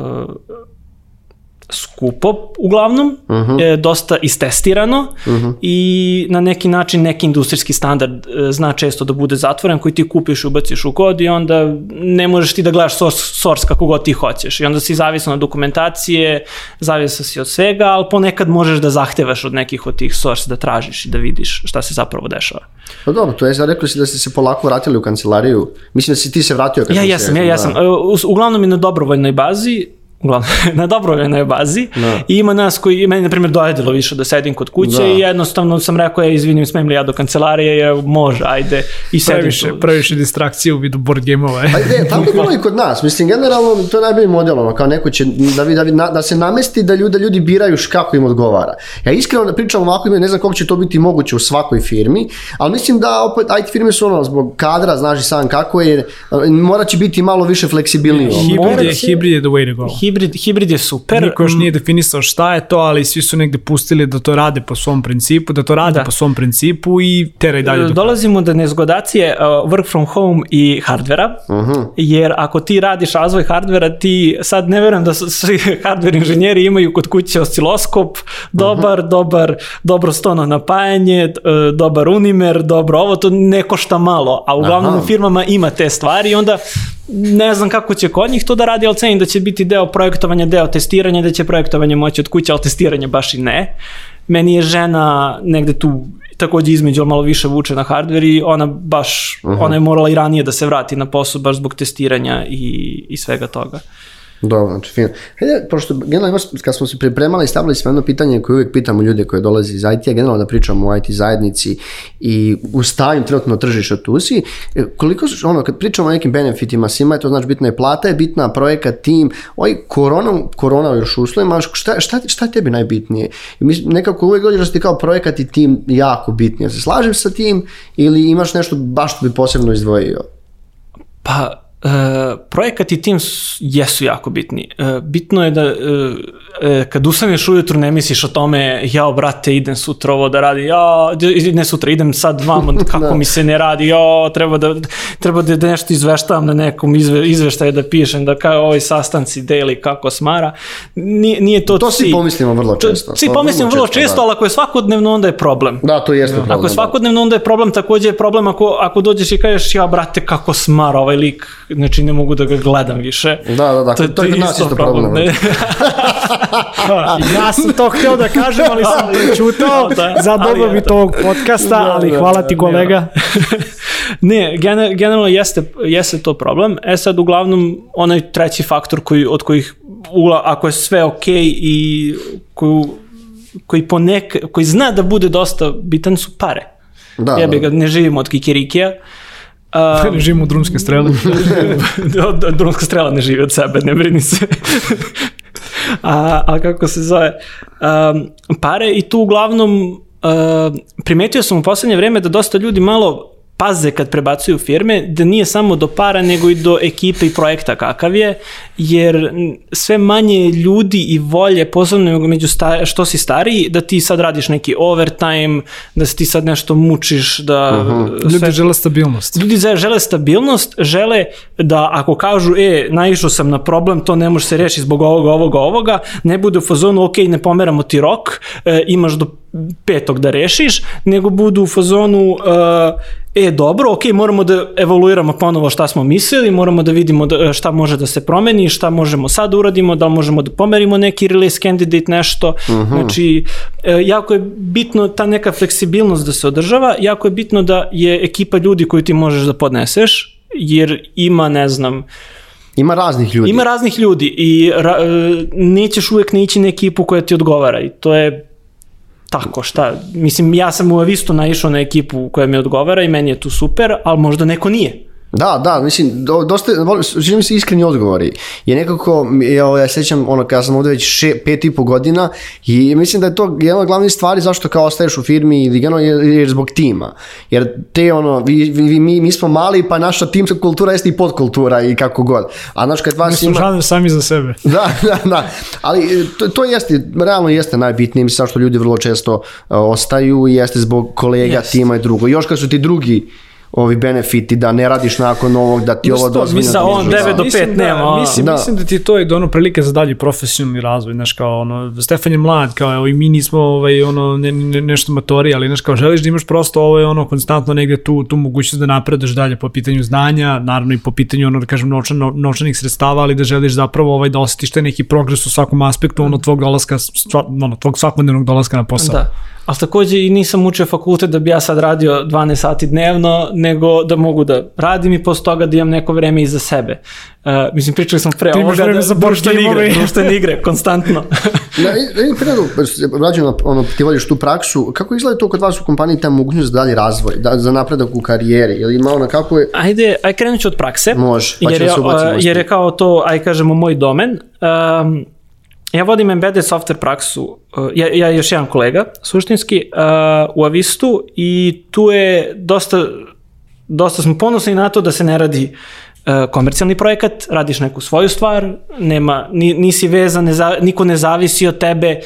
skupo uglavnom, uh -huh. e, dosta istestirano uh -huh. i na neki način neki industrijski standard e, zna često da bude zatvoren koji ti kupiš, ubaciš u kod i onda ne možeš ti da gledaš source, source kako god ti hoćeš i onda si zavisan od dokumentacije, zavisan si od svega, ali ponekad možeš da zahtevaš od nekih od tih source da tražiš i da vidiš šta se zapravo dešava. Pa dobro, to je sad rekao si da ste se polako vratili u kancelariju. Mislim da si ti se vratio. Kad ja, ja sam, ja, ja sam. Da. E, uglavnom i na dobrovoljnoj bazi, uglavnom, *laughs* na dobrovoljnoj bazi no. Da. i ima nas koji, meni na primjer dojedilo više da sedim kod kuće no. Da. i jednostavno sam rekao, ja izvinim, smem li ja do kancelarije, je, može, ajde, i sedim previše, tu. Previše distrakcije u vidu board game-ova. Ajde, tako je bilo i kod nas, mislim, generalno to je najbolji model, ono, kao neko će da, da, da, da se namesti da ljudi, da ljudi biraju kako im odgovara. Ja iskreno da pričam ovako, ne znam kako će to biti moguće u svakoj firmi, ali mislim da opet IT firme su ono, zbog kadra, znaš i sam kako je, mora će biti malo više fleksibilnije. Hibrid je, hibrid je the way to go hibrid, hibrid je super. Niko još nije definisao šta je to, ali svi su negde pustili da to rade po svom principu, da to rade da. po svom principu i teraj dalje. Do Dolazimo do nezgodacije uh, work from home i hardvera, uh mhm. -huh. jer ako ti radiš razvoj hardvera, ti sad ne verujem da *laughs* svi hardware inženjeri imaju kod kuće osciloskop, dobar, uh mhm. -huh. dobar, dobro stono napajanje, uh, dobar unimer, dobro ovo, to ne košta malo, a uglavnom Aha. u firmama ima te stvari i onda ne znam kako će kod njih to da radi, ali cenim da će biti deo projektovanja, deo testiranja, da će projektovanje moći od kuće, ali testiranje baš i ne. Meni je žena negde tu takođe između malo više vuče na hardware i ona baš, uh -huh. ona je morala i ranije da se vrati na posao baš zbog testiranja i, i svega toga. Dobro, znači fino. Hajde, pošto generalno kad smo se pripremali stavili smo jedno pitanje koje uvijek pitamo ljude koje dolaze iz IT-a, generalno da pričamo o IT zajednici i u stavim trenutno tržišta tu si, e, koliko su, ono, kad pričamo o nekim benefitima svima, to znači bitna je plata, je bitna projekat, tim, ovaj korona, korona još uslovima, šta, šta, šta tebi najbitnije? Mislim, nekako uvijek dođeš da ti kao projekat i tim jako bitnije. Se slažem sa tim ili imaš nešto baš što bi posebno izdvojio? Pa, projekat i tim jesu jako bitni. Uh, bitno je da uh, kad ustaneš ujutru ne misliš o tome ja brate idem sutra ovo da radi ja ne sutra idem sad vamo *laughs* kako da. mi se ne radi ja treba da treba da, da nešto izveštavam na nekom izve, izveštaju da pišem da kao ovi sastanci daily kako smara nije, nije to to svi pomislimo vrlo često svi pomislimo vrlo često, često da. ali ako je svakodnevno onda je problem da to jeste problem ako je da. svakodnevno onda je problem takođe je problem ako, ako dođeš i kažeš ja brate kako smara ovaj lik znači ne mogu da ga gledam više. Da, da, da, to, to je kod nas isto problem. problem. *laughs* *laughs* ja sam to hteo da kažem, ali sam prečutao da, za dobrobit ovog podcasta, da, ali da, hvala ti kolega. *laughs* ne, generalno jeste, jeste to problem. E sad, uglavnom, onaj treći faktor koji, od kojih, ugla, ako je sve okej okay i koju, koji, ponek, koji zna da bude dosta bitan su pare. Da, ja bih ga, ne živimo od kikirikija. *laughs* Um, ne živimo od drumske strele. *laughs* drumska strela ne živi od sebe, ne brini se. A, a kako se zove? Um, pare i tu uglavnom uh, primetio sam u poslednje vreme da dosta ljudi malo paze kad prebacuju firme, da nije samo do para, nego i do ekipe i projekta kakav je, jer sve manje ljudi i volje, posebno među sta, što si stariji, da ti sad radiš neki overtime, da se ti sad nešto mučiš, da... -huh. Ljudi sve... žele stabilnost. Ljudi žele stabilnost, žele da ako kažu, e, naišao sam na problem, to ne može se reši zbog ovoga, ovoga, ovoga, ne bude u fazonu, ok, ne pomeramo ti rok, e, imaš do petog da rešiš, nego budu u fazonu uh, e dobro, ok, moramo da evoluiramo ponovo šta smo mislili, moramo da vidimo da, šta može da se promeni, šta možemo sad da uradimo, da li možemo da pomerimo neki release candidate, nešto. Uh -huh. Znači, e, jako je bitno ta neka fleksibilnost da se održava, jako je bitno da je ekipa ljudi koju ti možeš da podneseš, jer ima, ne znam, Ima raznih ljudi. Ima raznih ljudi i ra, e, nećeš uvek nići na ekipu koja ti odgovara i to je tako, šta, mislim, ja sam u Avistu naišao na ekipu koja mi odgovara i meni je tu super, ali možda neko nije. Da, da, mislim, do, dosta, želim se iskreni odgovori. Je nekako, ja, ja sećam, ono, kada sam ovde već še, pet i po godina i mislim da je to jedna od glavnih stvari zašto kao ostaješ u firmi ili gano, je, je zbog tima. Jer te, ono, vi, vi, mi, mi smo mali, pa naša timska kultura jeste i podkultura i kako god. A znaš, kad vas Mi smo ima... sami za sebe. *laughs* Da, da, da. Ali to, to jeste, realno jeste najbitnije, mislim, što ljudi vrlo često uh, ostaju i jeste zbog kolega, yes. tima i drugo. Još kad su ti drugi ovi benefiti da ne radiš nakon ovog da ti ovo dozvoljeno. Mislim, on 9 do 5 da, nema. Mislim, da. mislim da ti to je dono prilike za dalji profesionalni razvoj, znaš kao ono, Stefan je mlad, kao evo i mi nismo ovaj, ono, ne, ne, nešto matori, ali znaš kao želiš da imaš prosto ovaj, ono, konstantno negde tu, tu mogućnost da napreduješ dalje po pitanju znanja, naravno i po pitanju ono, da kažem, novčan, novčanih sredstava, ali da želiš zapravo ovaj, da osjetiš taj neki progres u svakom aspektu ono, tvog dolaska, ono, tvog svakodnevnog dolaska na posao. Da. Ali takođe i nisam učio fakultet da bi ja sad radio 12 sati dnevno, nego da mogu da radim i posle toga da imam neko vreme iza sebe. Uh, mislim, pričali smo pre ovoga da za društvene igre, društvene igre, *laughs* konstantno. i, i preradu, rađeno, ono, ti voliš tu praksu, kako izgleda to kod vas u kompaniji ta mogućnost za dalji razvoj, da, za napredak u karijeri, ili ima ona kako je... Ajde, aj krenut ću od prakse. Može, pa jer, da se ubacimo. jer je kao to, aj kažemo, moj domen. Um, ja vodim embedded software praksu, ja, ja još jedan kolega, suštinski, uh, u Avistu i tu je dosta, dosta smo ponosni na to da se ne radi uh, komercijalni projekat, radiš neku svoju stvar, nema, nisi vezan, ne, niko ne zavisi od tebe,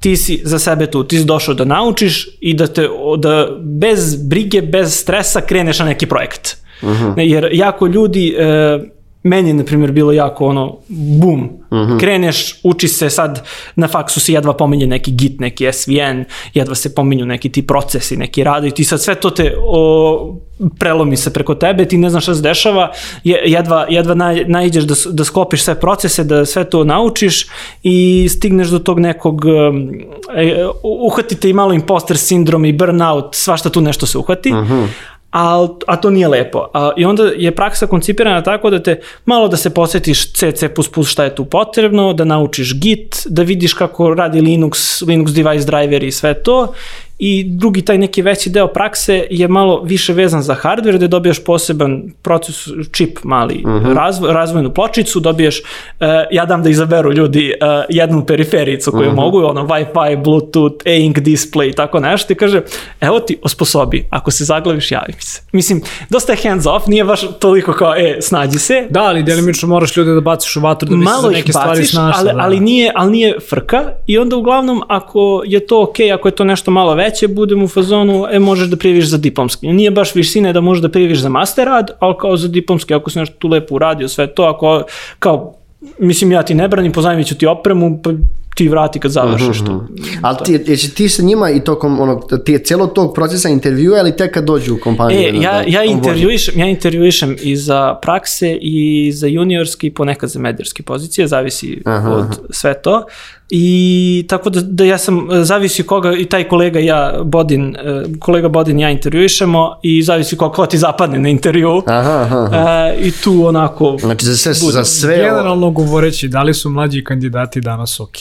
ti si za sebe tu, ti si došao da naučiš i da te, da bez brige, bez stresa kreneš na neki projekat. Uh -huh. Jer jako ljudi uh, meni je, na primjer, bilo jako ono, bum, uh mhm. -huh. kreneš, uči se sad, na faksu se jedva pominje neki Git, neki SVN, jedva se pominju neki ti procesi, neki rade i ti sad sve to te o, prelomi se preko tebe, ti ne znaš šta se dešava, jedva, jedva naj, najđeš da, da sklopiš sve procese, da sve to naučiš i stigneš do tog nekog, um, e, uhvatite i malo imposter sindrom i burnout, svašta tu nešto se uhvati, uh mhm. A, a to nije lepo. A, I onda je praksa koncipirana tako da te malo da se posetiš C, C++ šta je tu potrebno, da naučiš Git, da vidiš kako radi Linux, Linux device driver i sve to i drugi taj neki veći deo prakse je malo više vezan za hardware, gde dobijaš poseban proces, čip mali, uh mhm. -huh. razvoj, razvojnu pločicu, dobiješ, uh, ja dam da izaberu ljudi uh, jednu perifericu koju uh mhm. -huh. mogu, ono Wi-Fi, Bluetooth, e-ink display i tako nešto i kaže, evo ti osposobi, ako se zaglaviš, javi mi se. Mislim, dosta je hands off, nije baš toliko kao, e, snađi se. Da, ali delimično moraš ljude da baciš u vatru da bi Malo se za neke baciš, stvari snašla. Ali, da. ali, nije, ali nije frka i onda uglavnom ako je to ok, ako je to nešto malo veće, veće, budem u fazonu, e, možeš da prijeviš za diplomski. Nije baš visine da možeš da prijeviš za master rad, ali kao za diplomski, ako si nešto tu lepo uradio, sve to, ako, kao, mislim, ja ti ne branim, pozajmit ću ti opremu, pa ti vrati kad završiš to. Mm -hmm. Ali ti, jesi ti sa njima i tokom ono, ti je cijelo tog procesa intervjua ili tek kad dođu u kompaniju? E, ja, da, ja, intervjuišem, ja intervjuišem i za prakse i za juniorski, ponekad za mediorske pozicije, zavisi aha, od sve to. I tako da, da ja sam, zavisi koga i taj kolega ja, Bodin, e, kolega Bodin ja intervjuišemo i zavisi koga ti zapadne na intervju. Aha, aha. E, I tu onako... Znači za sve, bude. za sve... Generalno govoreći, da li su mlađi kandidati danas ok?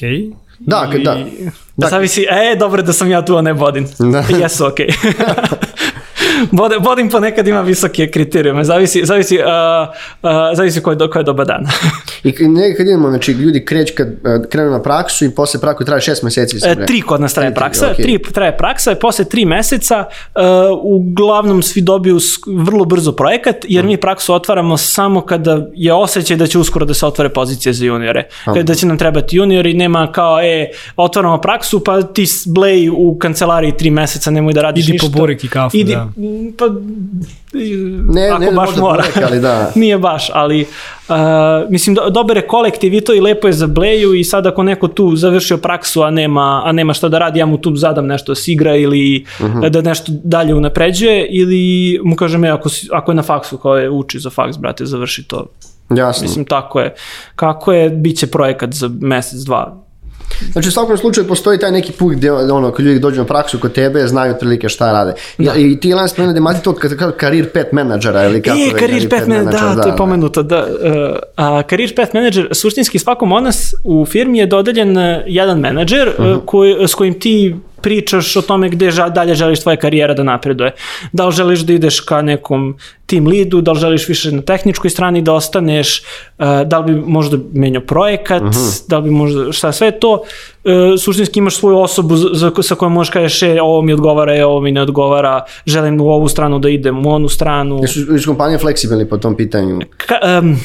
Da, I, da. Da zavisi, e, dobro da sam ja tu, a ne Bodin. Da. *laughs* Jesu ok. *laughs* Bodin, Bodin ponekad ima visoke kriterijume, zavisi, zavisi, uh, uh, zavisi koji, koji je dobar dan. *laughs* I nekad imamo, znači ljudi kreć kad uh, krenu na praksu i posle praksu traje šest meseci. E, tri kod nas traje praksa, okay. tri traje praksa i posle tri meseca uh, uglavnom svi dobiju vrlo brzo projekat, jer mm. mi praksu otvaramo samo kada je osjećaj da će uskoro da se otvore pozicije za juniore. Kada da će nam trebati juniori, nema kao, e, otvaramo praksu, pa ti blej u kancelariji tri meseca, nemoj da radiš Idi ništa. Idi po burek i kafu, Idi, da Pa, Ne, ako ne, baš možda mora. ponekad, ali da. *laughs* Nije baš, ali uh, mislim, do, dobar je kolektiv i to i lepo je za Bleju i sad ako neko tu završio praksu, a nema, a nema šta da radi, ja mu tu zadam nešto da se igra ili Mhm. da nešto dalje unapređuje ili mu kažem, e, ako, si, ako je na faksu, kao je uči za faks, brate, završi to. Jasno. Mislim, tako je. Kako je, bit će projekat za mesec, dva. Znači u svakom slučaju postoji taj neki put gdje ono, kad ljudi dođu na praksu kod tebe, znaju otprilike šta rade. Da. I ti Lance da imate to kad, kad, career path menadžera ili kako E, već, career path manager, da, to je pomenuto, da. Uh, a, career path manager, suštinski svakom od nas u firmi je dodeljen uh, jedan menadžer uh Mhm. koji, s kojim ti pričaš o tome gde ža, dalje želiš tvoja karijera da napreduje. Da li želiš da ideš ka nekom team leadu, da li želiš više na tehničkoj strani da ostaneš, uh, da li bi možda menjao projekat, Mhm. da li bi možda, šta sve to, uh, suštinski imaš svoju osobu za, za, sa kojom možeš kažeš, e, ovo mi odgovara, e, ovo mi ne odgovara, želim u ovu stranu da idem, u onu stranu. Jesu iz kompanije fleksibilni po tom pitanju? Ka, um,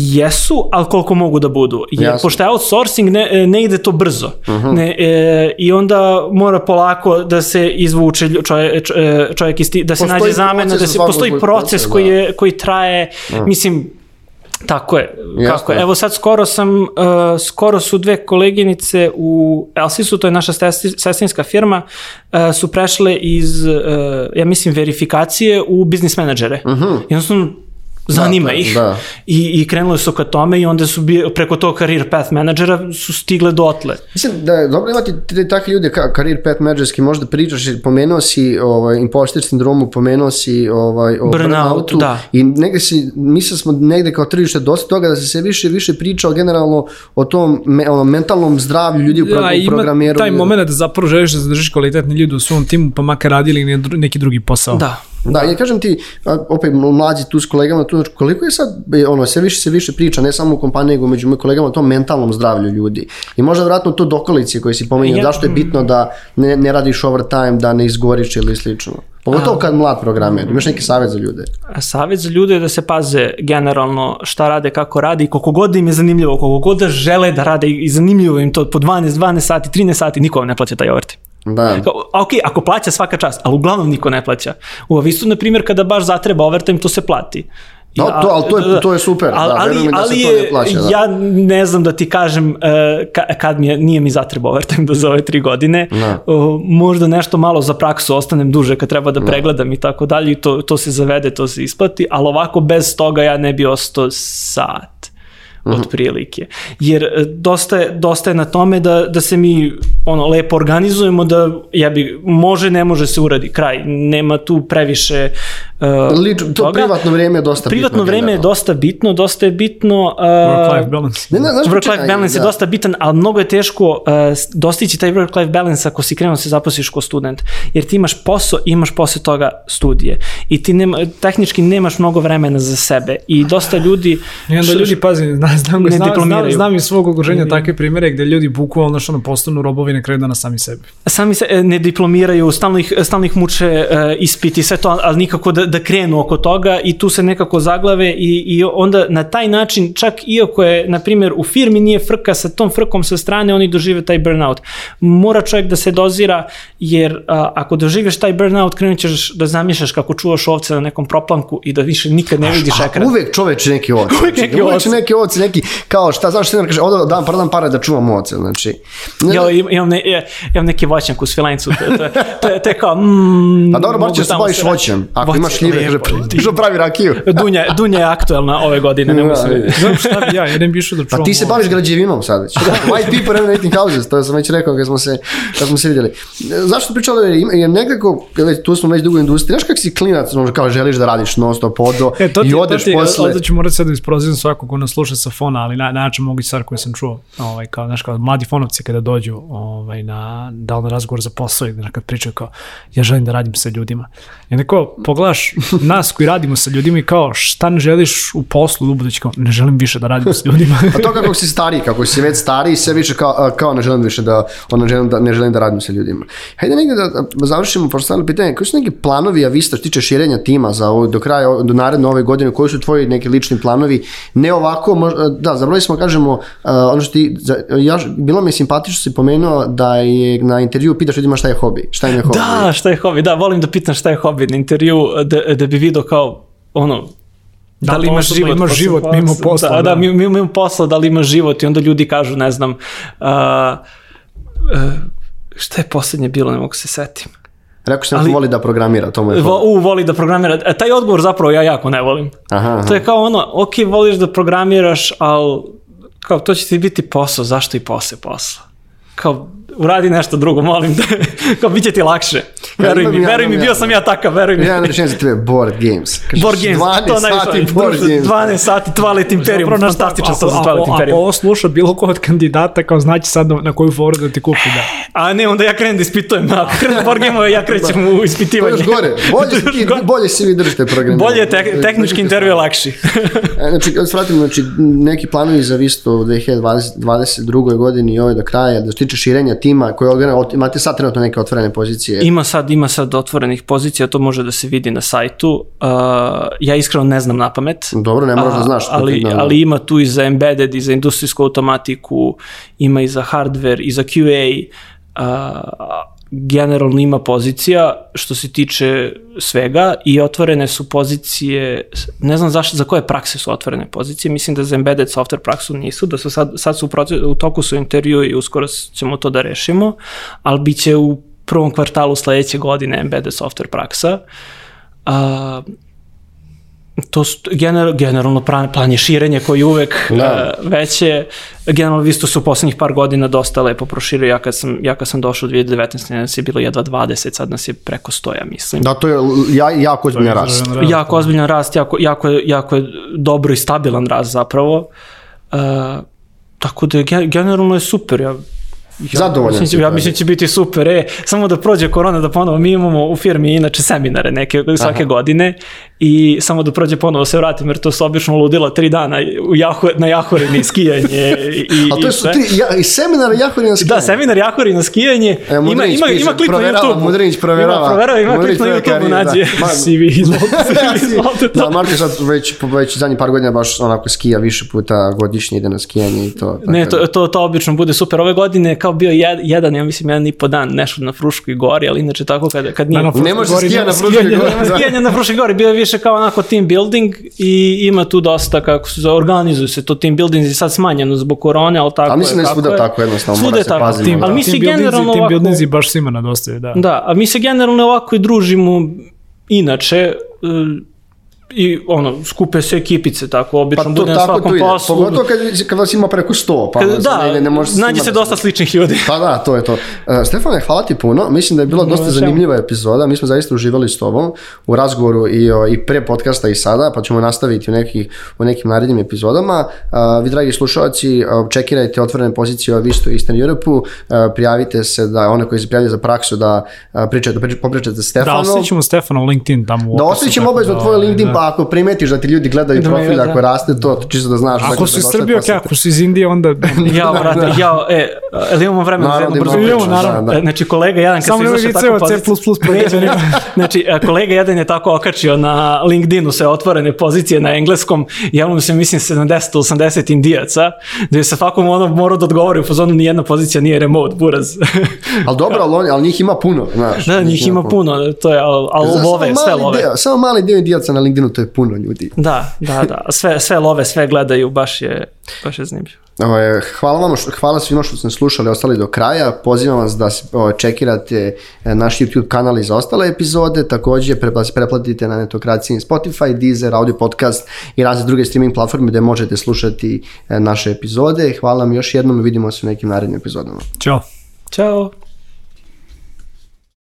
jesu, ali koliko mogu da budu. Jer Jasno. pošto je outsourcing, ne, ne ide to brzo. ne, e, I onda mora polako da se izvuče čovjek, čovjek iz ti, da se Postoji nađe zamena, da se postoji proces proces, koji, da. je, koji traje, mislim, Tako je, Jasno. kako je. Evo sad skoro sam, uh, skoro su dve koleginice u Elsisu, to je naša sestrinska firma, uh, su prešle iz, uh, ja mislim, verifikacije u biznis menadžere. Uh -huh. Jednostavno, zanima Da, ih. da. I, I krenule su ka tome i onda su bi, preko tog career path menadžera su stigle dotle. Mislim da je dobro imati te takve ljude ka career path managerski, možda pričaš, pomenuo si ovaj, imposter sindromu, pomenuo si ovaj, o Burnout, burnoutu da. i negde si, mislili smo negde kao tržište dosta toga da se sve više više priča o generalno o tom me, ono, mentalnom zdravlju ljudi u, pro, Da, u ima programeru. taj moment da zapravo želiš da zadržiš kvalitetne ljude u svom timu, pa makar radili ne- neki drugi posao. Da. Da, ja kažem ti, opet mlađi tu s kolegama, tu, znači, koliko je sad, e, ono, sve više se više priča, ne samo u kompaniji, nego među mojim kolegama, o tom mentalnom zdravlju ljudi. I možda vratno to dokolici koje si pomenuo, Ja- zašto je bitno da ne, ne radiš overtime, da ne izgoriš ili slično. Pogotovo kad mlad programer, imaš neki savjet za ljude. A Savjet za ljude je da se paze generalno šta rade, kako rade i koliko god im je zanimljivo, koliko god da žele da rade i zanimljivo im to po 12, 12 sati, 13 sati, niko vam ne plaća taj overtime. Da. Kao, ok, ako plaća svaka čast, ali uglavnom niko ne plaća. U Avistu, na primjer, kada baš zatreba overtime, to se plati. Da, to- ali to je- to je super, da, ali, veruj mi da se ali to ne plaća, da. Ja ne znam da ti kažem uh, ka, kad mi je, nije mi zatreba overtime *laughs* do za ove tri godine. Da. Uh, možda nešto malo za praksu ostanem duže kad treba da pregledam i tako dalje i to, to se zavede, to se isplati, ali ovako bez toga ja ne bi ostao sat otprilike. Jer e, dosta je, dosta je na tome da, da se mi ono lepo organizujemo da ja bi može ne može se uradi kraj nema tu previše uh, Lič, to toga. privatno vrijeme je dosta privatno bitno. vreme je generalno. dosta bitno dosta je bitno uh, Work-life balance. Ne, ne, znaš, Work-life balance je da. dosta bitan, ali mnogo je teško uh, dostići taj work-life balance ako si krenuo da se zaposliš kao student. Jer ti imaš posao i imaš posle toga studije. I ti nema, tehnički nemaš mnogo vremena za sebe. I dosta ljudi... I onda ljudi, pazi, znam, znam, Ne znam, znam, znam iz svog okruženja takve primere gde ljudi bukvalno što ono postanu robovi na kraju dana sami sebi. sami se e, ne diplomiraju, stalno ih, stalno ih muče e, ispiti, sve to, ali nikako da, da krenu oko toga i tu se nekako zaglave i, i onda na taj način, čak iako je, na primjer, u firmi nije frka sa tom frkom sa strane, oni dožive taj burnout. Mora čovjek da se dozira, jer a, ako doživiš taj burnout, krenut ćeš da zamišljaš kako čuvaš ovce na nekom proplanku i da više nikad ne vidiš A ekran. uvek čoveč neki oci. *laughs* Uvek neki uvek oci. neki oci, neki, kao šta, znaš šta kaže, ovdje dam, prodam pare da čuvam oce, znači. Ne, imam, ne, ja, imam neki voćnjak u Svilencu, to, to, to, je- to je kao... Mm, Pa dobro, bar ćeš se tamo baviš se- voćem. Ako imaš šljive, kaže, što *laughs* pravi rakiju. *laughs* Dunja, Dunja je aktuelna ove godine, se Da, vidjeti. Znam šta bi ja, jedan bi išao da čuvam. Pa ti se baviš građevinom sad već. White people renovating houses, to sam već rekao kad smo se, kad smo se vidjeli. Zašto pričali, jer, nekako, tu smo već dugo u industriji, znaš kak si klinac, kao želiš da radiš non stop odo E, to ti, i odeš to ti, posle. Ovdje ću morati sad da isprozivam svakog ko nas sluša sa fona, ali na, način mogu stvar koju sam čuo. Ovaj, kao, znaš, kao mladi fonovci kada dođu ovaj, na, da na razgovor za posao ili na kad pričaju kao, ja želim da radim sa ljudima. I neko pogledaš znaš, nas koji radimo sa ljudima i kao šta ne želiš u poslu u budući, kao ne želim više da radim sa ljudima. *laughs* A to kako si stariji, kako si već stariji, sve više kao, kao ne želim više da, ono, ne želim da, ne želim da radim sa ljudima. Hajde negde da, da završimo postavljeno pitanje, koji su neki planovi, a vi što se tiče širenja tima za ovo, do kraja, do naredne ove godine, koji su tvoji neki lični planovi, ne ovako, možda, da, zabrali smo, kažemo, a, ono što ti, za, ja, bilo mi je simpatično što si pomenuo da je na intervju pitaš ljudima šta je hobi, šta im je hobi. Da, šta je hobi, da, volim da pitam šta je hobi na intervju, da, da bi vidio kao, ono, da, Da, li imaš osobno život, imaš posle život mimo posla, Da, da, da. mimo, mimo posla, da li imaš život i onda ljudi kažu, ne znam, uh, uh, šta je poslednje bilo, ne mogu se setim. Rekao sam Ali- da voli da programira, to mu je Vo, u, voli da programira. E, taj odgovor zapravo ja jako ne volim. Aha, aha. To je kao ono, ok, voliš da programiraš, ali kao to će ti biti posao, zašto i posle posla? Kao, uradi nešto drugo, molim te. *laughs* kao, bit će ti lakše. Veruj imam mi, ja, veruj mi, imam bio ja. sam ja takav, veruj mi. Jedan rečenje za tebe, board games. *laughs* Kažeš, Board Games, 12 to najviše. sati board games. 12 sati Twilight Imperium, Zapravo, fantastičan sam za ako- Twilight ako- Ako Imperium. ovo sluša bilo ko od kandidata, kao znaće sad na, na koju foru da ti kupi, da. A ne, onda ja krenem da ispitujem. Ako krenem board game ja krećem u *laughs* To ispitivanje. je još gore. Bolje, si ti, bolje si vi držite program. Bolje je tek, tehnički intervju je lakši. E, Znači, vratim, znači, neki planovi za visto u 2022. godini i ove do kraja, da se tiče širenja tima, koje odgledano, imate sad trenutno neke otvorene pozicije. Ima sad, ima sad otvorenih pozicija, to može da se vidi na sajtu. Uh, ja iskreno ne znam na pamet. Dobro, ne moraš da znaš. ali, da, da. ali ima tu i za embedded, i za industrijsku automatiku, ima i za hardware, i za QA. Uh, generalno ima pozicija što se tiče svega i otvorene su pozicije, ne znam zašto, za koje prakse su otvorene pozicije, mislim da za embedded software praksu nisu, da su sad, sad su u, proces, u toku su intervju i uskoro ćemo to da rešimo, ali bit će u prvom kvartalu sledeće godine embedded software praksa. A, to su, general, generalno plan, plan je širenje koji je uvek Da. uh, veće. Generalno Visto su u poslednjih par godina dosta lepo proširio. Ja kad sam, ja kad sam došao u 2019. nas je bilo jedva 20, sad nas je preko 100, ja mislim. Da, to je ja, jako ozbiljna rast. Rast. jako ozbiljan rast, jako, jako, jako je dobro i stabilan rast zapravo. Uh, tako da je, gen- generalno je super. Ja, ja, Zadovoljan mislim, si, Ja da. mislim da će biti super, e, samo da prođe korona da ponovo, mi imamo u firmi inače seminare neke svake Aha. godine i samo da prođe ponovo se vratim jer to su obično ludila tri dana u jaho, na jahorini skijanje i, A *laughs* to i su sve. tri, ja, i seminar Jahorina Da, seminar Jahori na skijanje. E, ima, Mudrinić ima, piše, ima klip na YouTube. Mudrinić proverava. Ima, proverava, ima Mudrinić klip na YouTube, nađi. da. *laughs* CV, izvolite. Izvolite to. Da, Marko sad već, već zadnjih par godina baš onako skija više puta godišnje ide na skijanje i to. tako Ne, da- to, to, to obično bude super. Ove godine je kao bio jed, jedan, ja mislim, jedan i po dan nešto na Fruškoj gori, ali inače tako kad, kad nije... Da, na Ne može skija na Fruškoj gori. Nema skijanja na Fruškoj gori, bio je više kao onako team building i ima tu dosta, kako se zove, organizuju se to team building i sad smanjeno zbog korone, ali tako Ali mislim da je svuda tako jednostavno, Svuda mora je se tako. paziti. Ali mi se Team generalno Team ovako... buildingsi baš svima nadostaju, da. Da, a mi se generalno ovako i družimo inače, i ono, skupe se ekipice, tako, obično Pa to bude na tako svakom ide. poslu. Pogotovo kad, kad vas ima preko 100, pa Kad- da, ne, ne, može nađe se da dosta sličnih ljudi. Pa da, to je to. Uh, Stefane, hvala ti puno. Mislim da je bila dosta čemu. zanimljiva epizoda. Mi smo zaista uživali s tobom u razgovoru i, o, i pre podcasta i sada, pa ćemo nastaviti u, nekih, u nekim narednim epizodama. Uh, vi, dragi slušalci, uh, čekirajte otvorene pozicije o Visto Eastern Europe-u, uh, prijavite se da one koji se prijavljaju za praksu da uh, pričate, da popričate sa Da, Stefanom. ostavit ćemo Stefanu LinkedIn tamo u Da opisu, ostavit ćemo obavezno da, tvoj LinkedIn, da. pa ako primetiš da ti ljudi gledaju Da profil, da. ako raste to, čisto da znaš. Ako si da iz Srbije, okay, ako si iz Indije, onda... Ja, *laughs* brate, ja, e, ali imamo vremena za jednu da brzu priču. naravno, da. E, Znači, kolega jedan kad Samo se izašao tako C++ pozicija... programerima. znači, kolega jedan je tako okačio na LinkedInu sve otvorene pozicije na engleskom, javno se mislim 70-80 indijaca, da je sa fakom ono morao da odgovori u fazonu nijedna pozicija nije remote, buraz. *laughs* Ali dobro, ali, ali njih ima puno, znaš. da, njih ima puno, to je, ali, ali love, samo sve love. Deo, samo mali dio indijaca na LinkedInu, to je puno ljudi. Da, da, da, sve, sve love, sve gledaju, baš je, baš je zanimljivo. Ovaj, Hvala vam, što- hvala svima što ste slušali, ostali do kraja. Pozivam vas da se, čekirate e, naš YouTube kanal i za ostale epizode. Takođe, prepla- preplatite na netokraciji Spotify, Deezer, Audio Podcast i razne druge streaming platforme gde možete slušati e, naše epizode. Hvala vam još jednom i vidimo se u nekim narednim epizodama. Ćao. Ćao!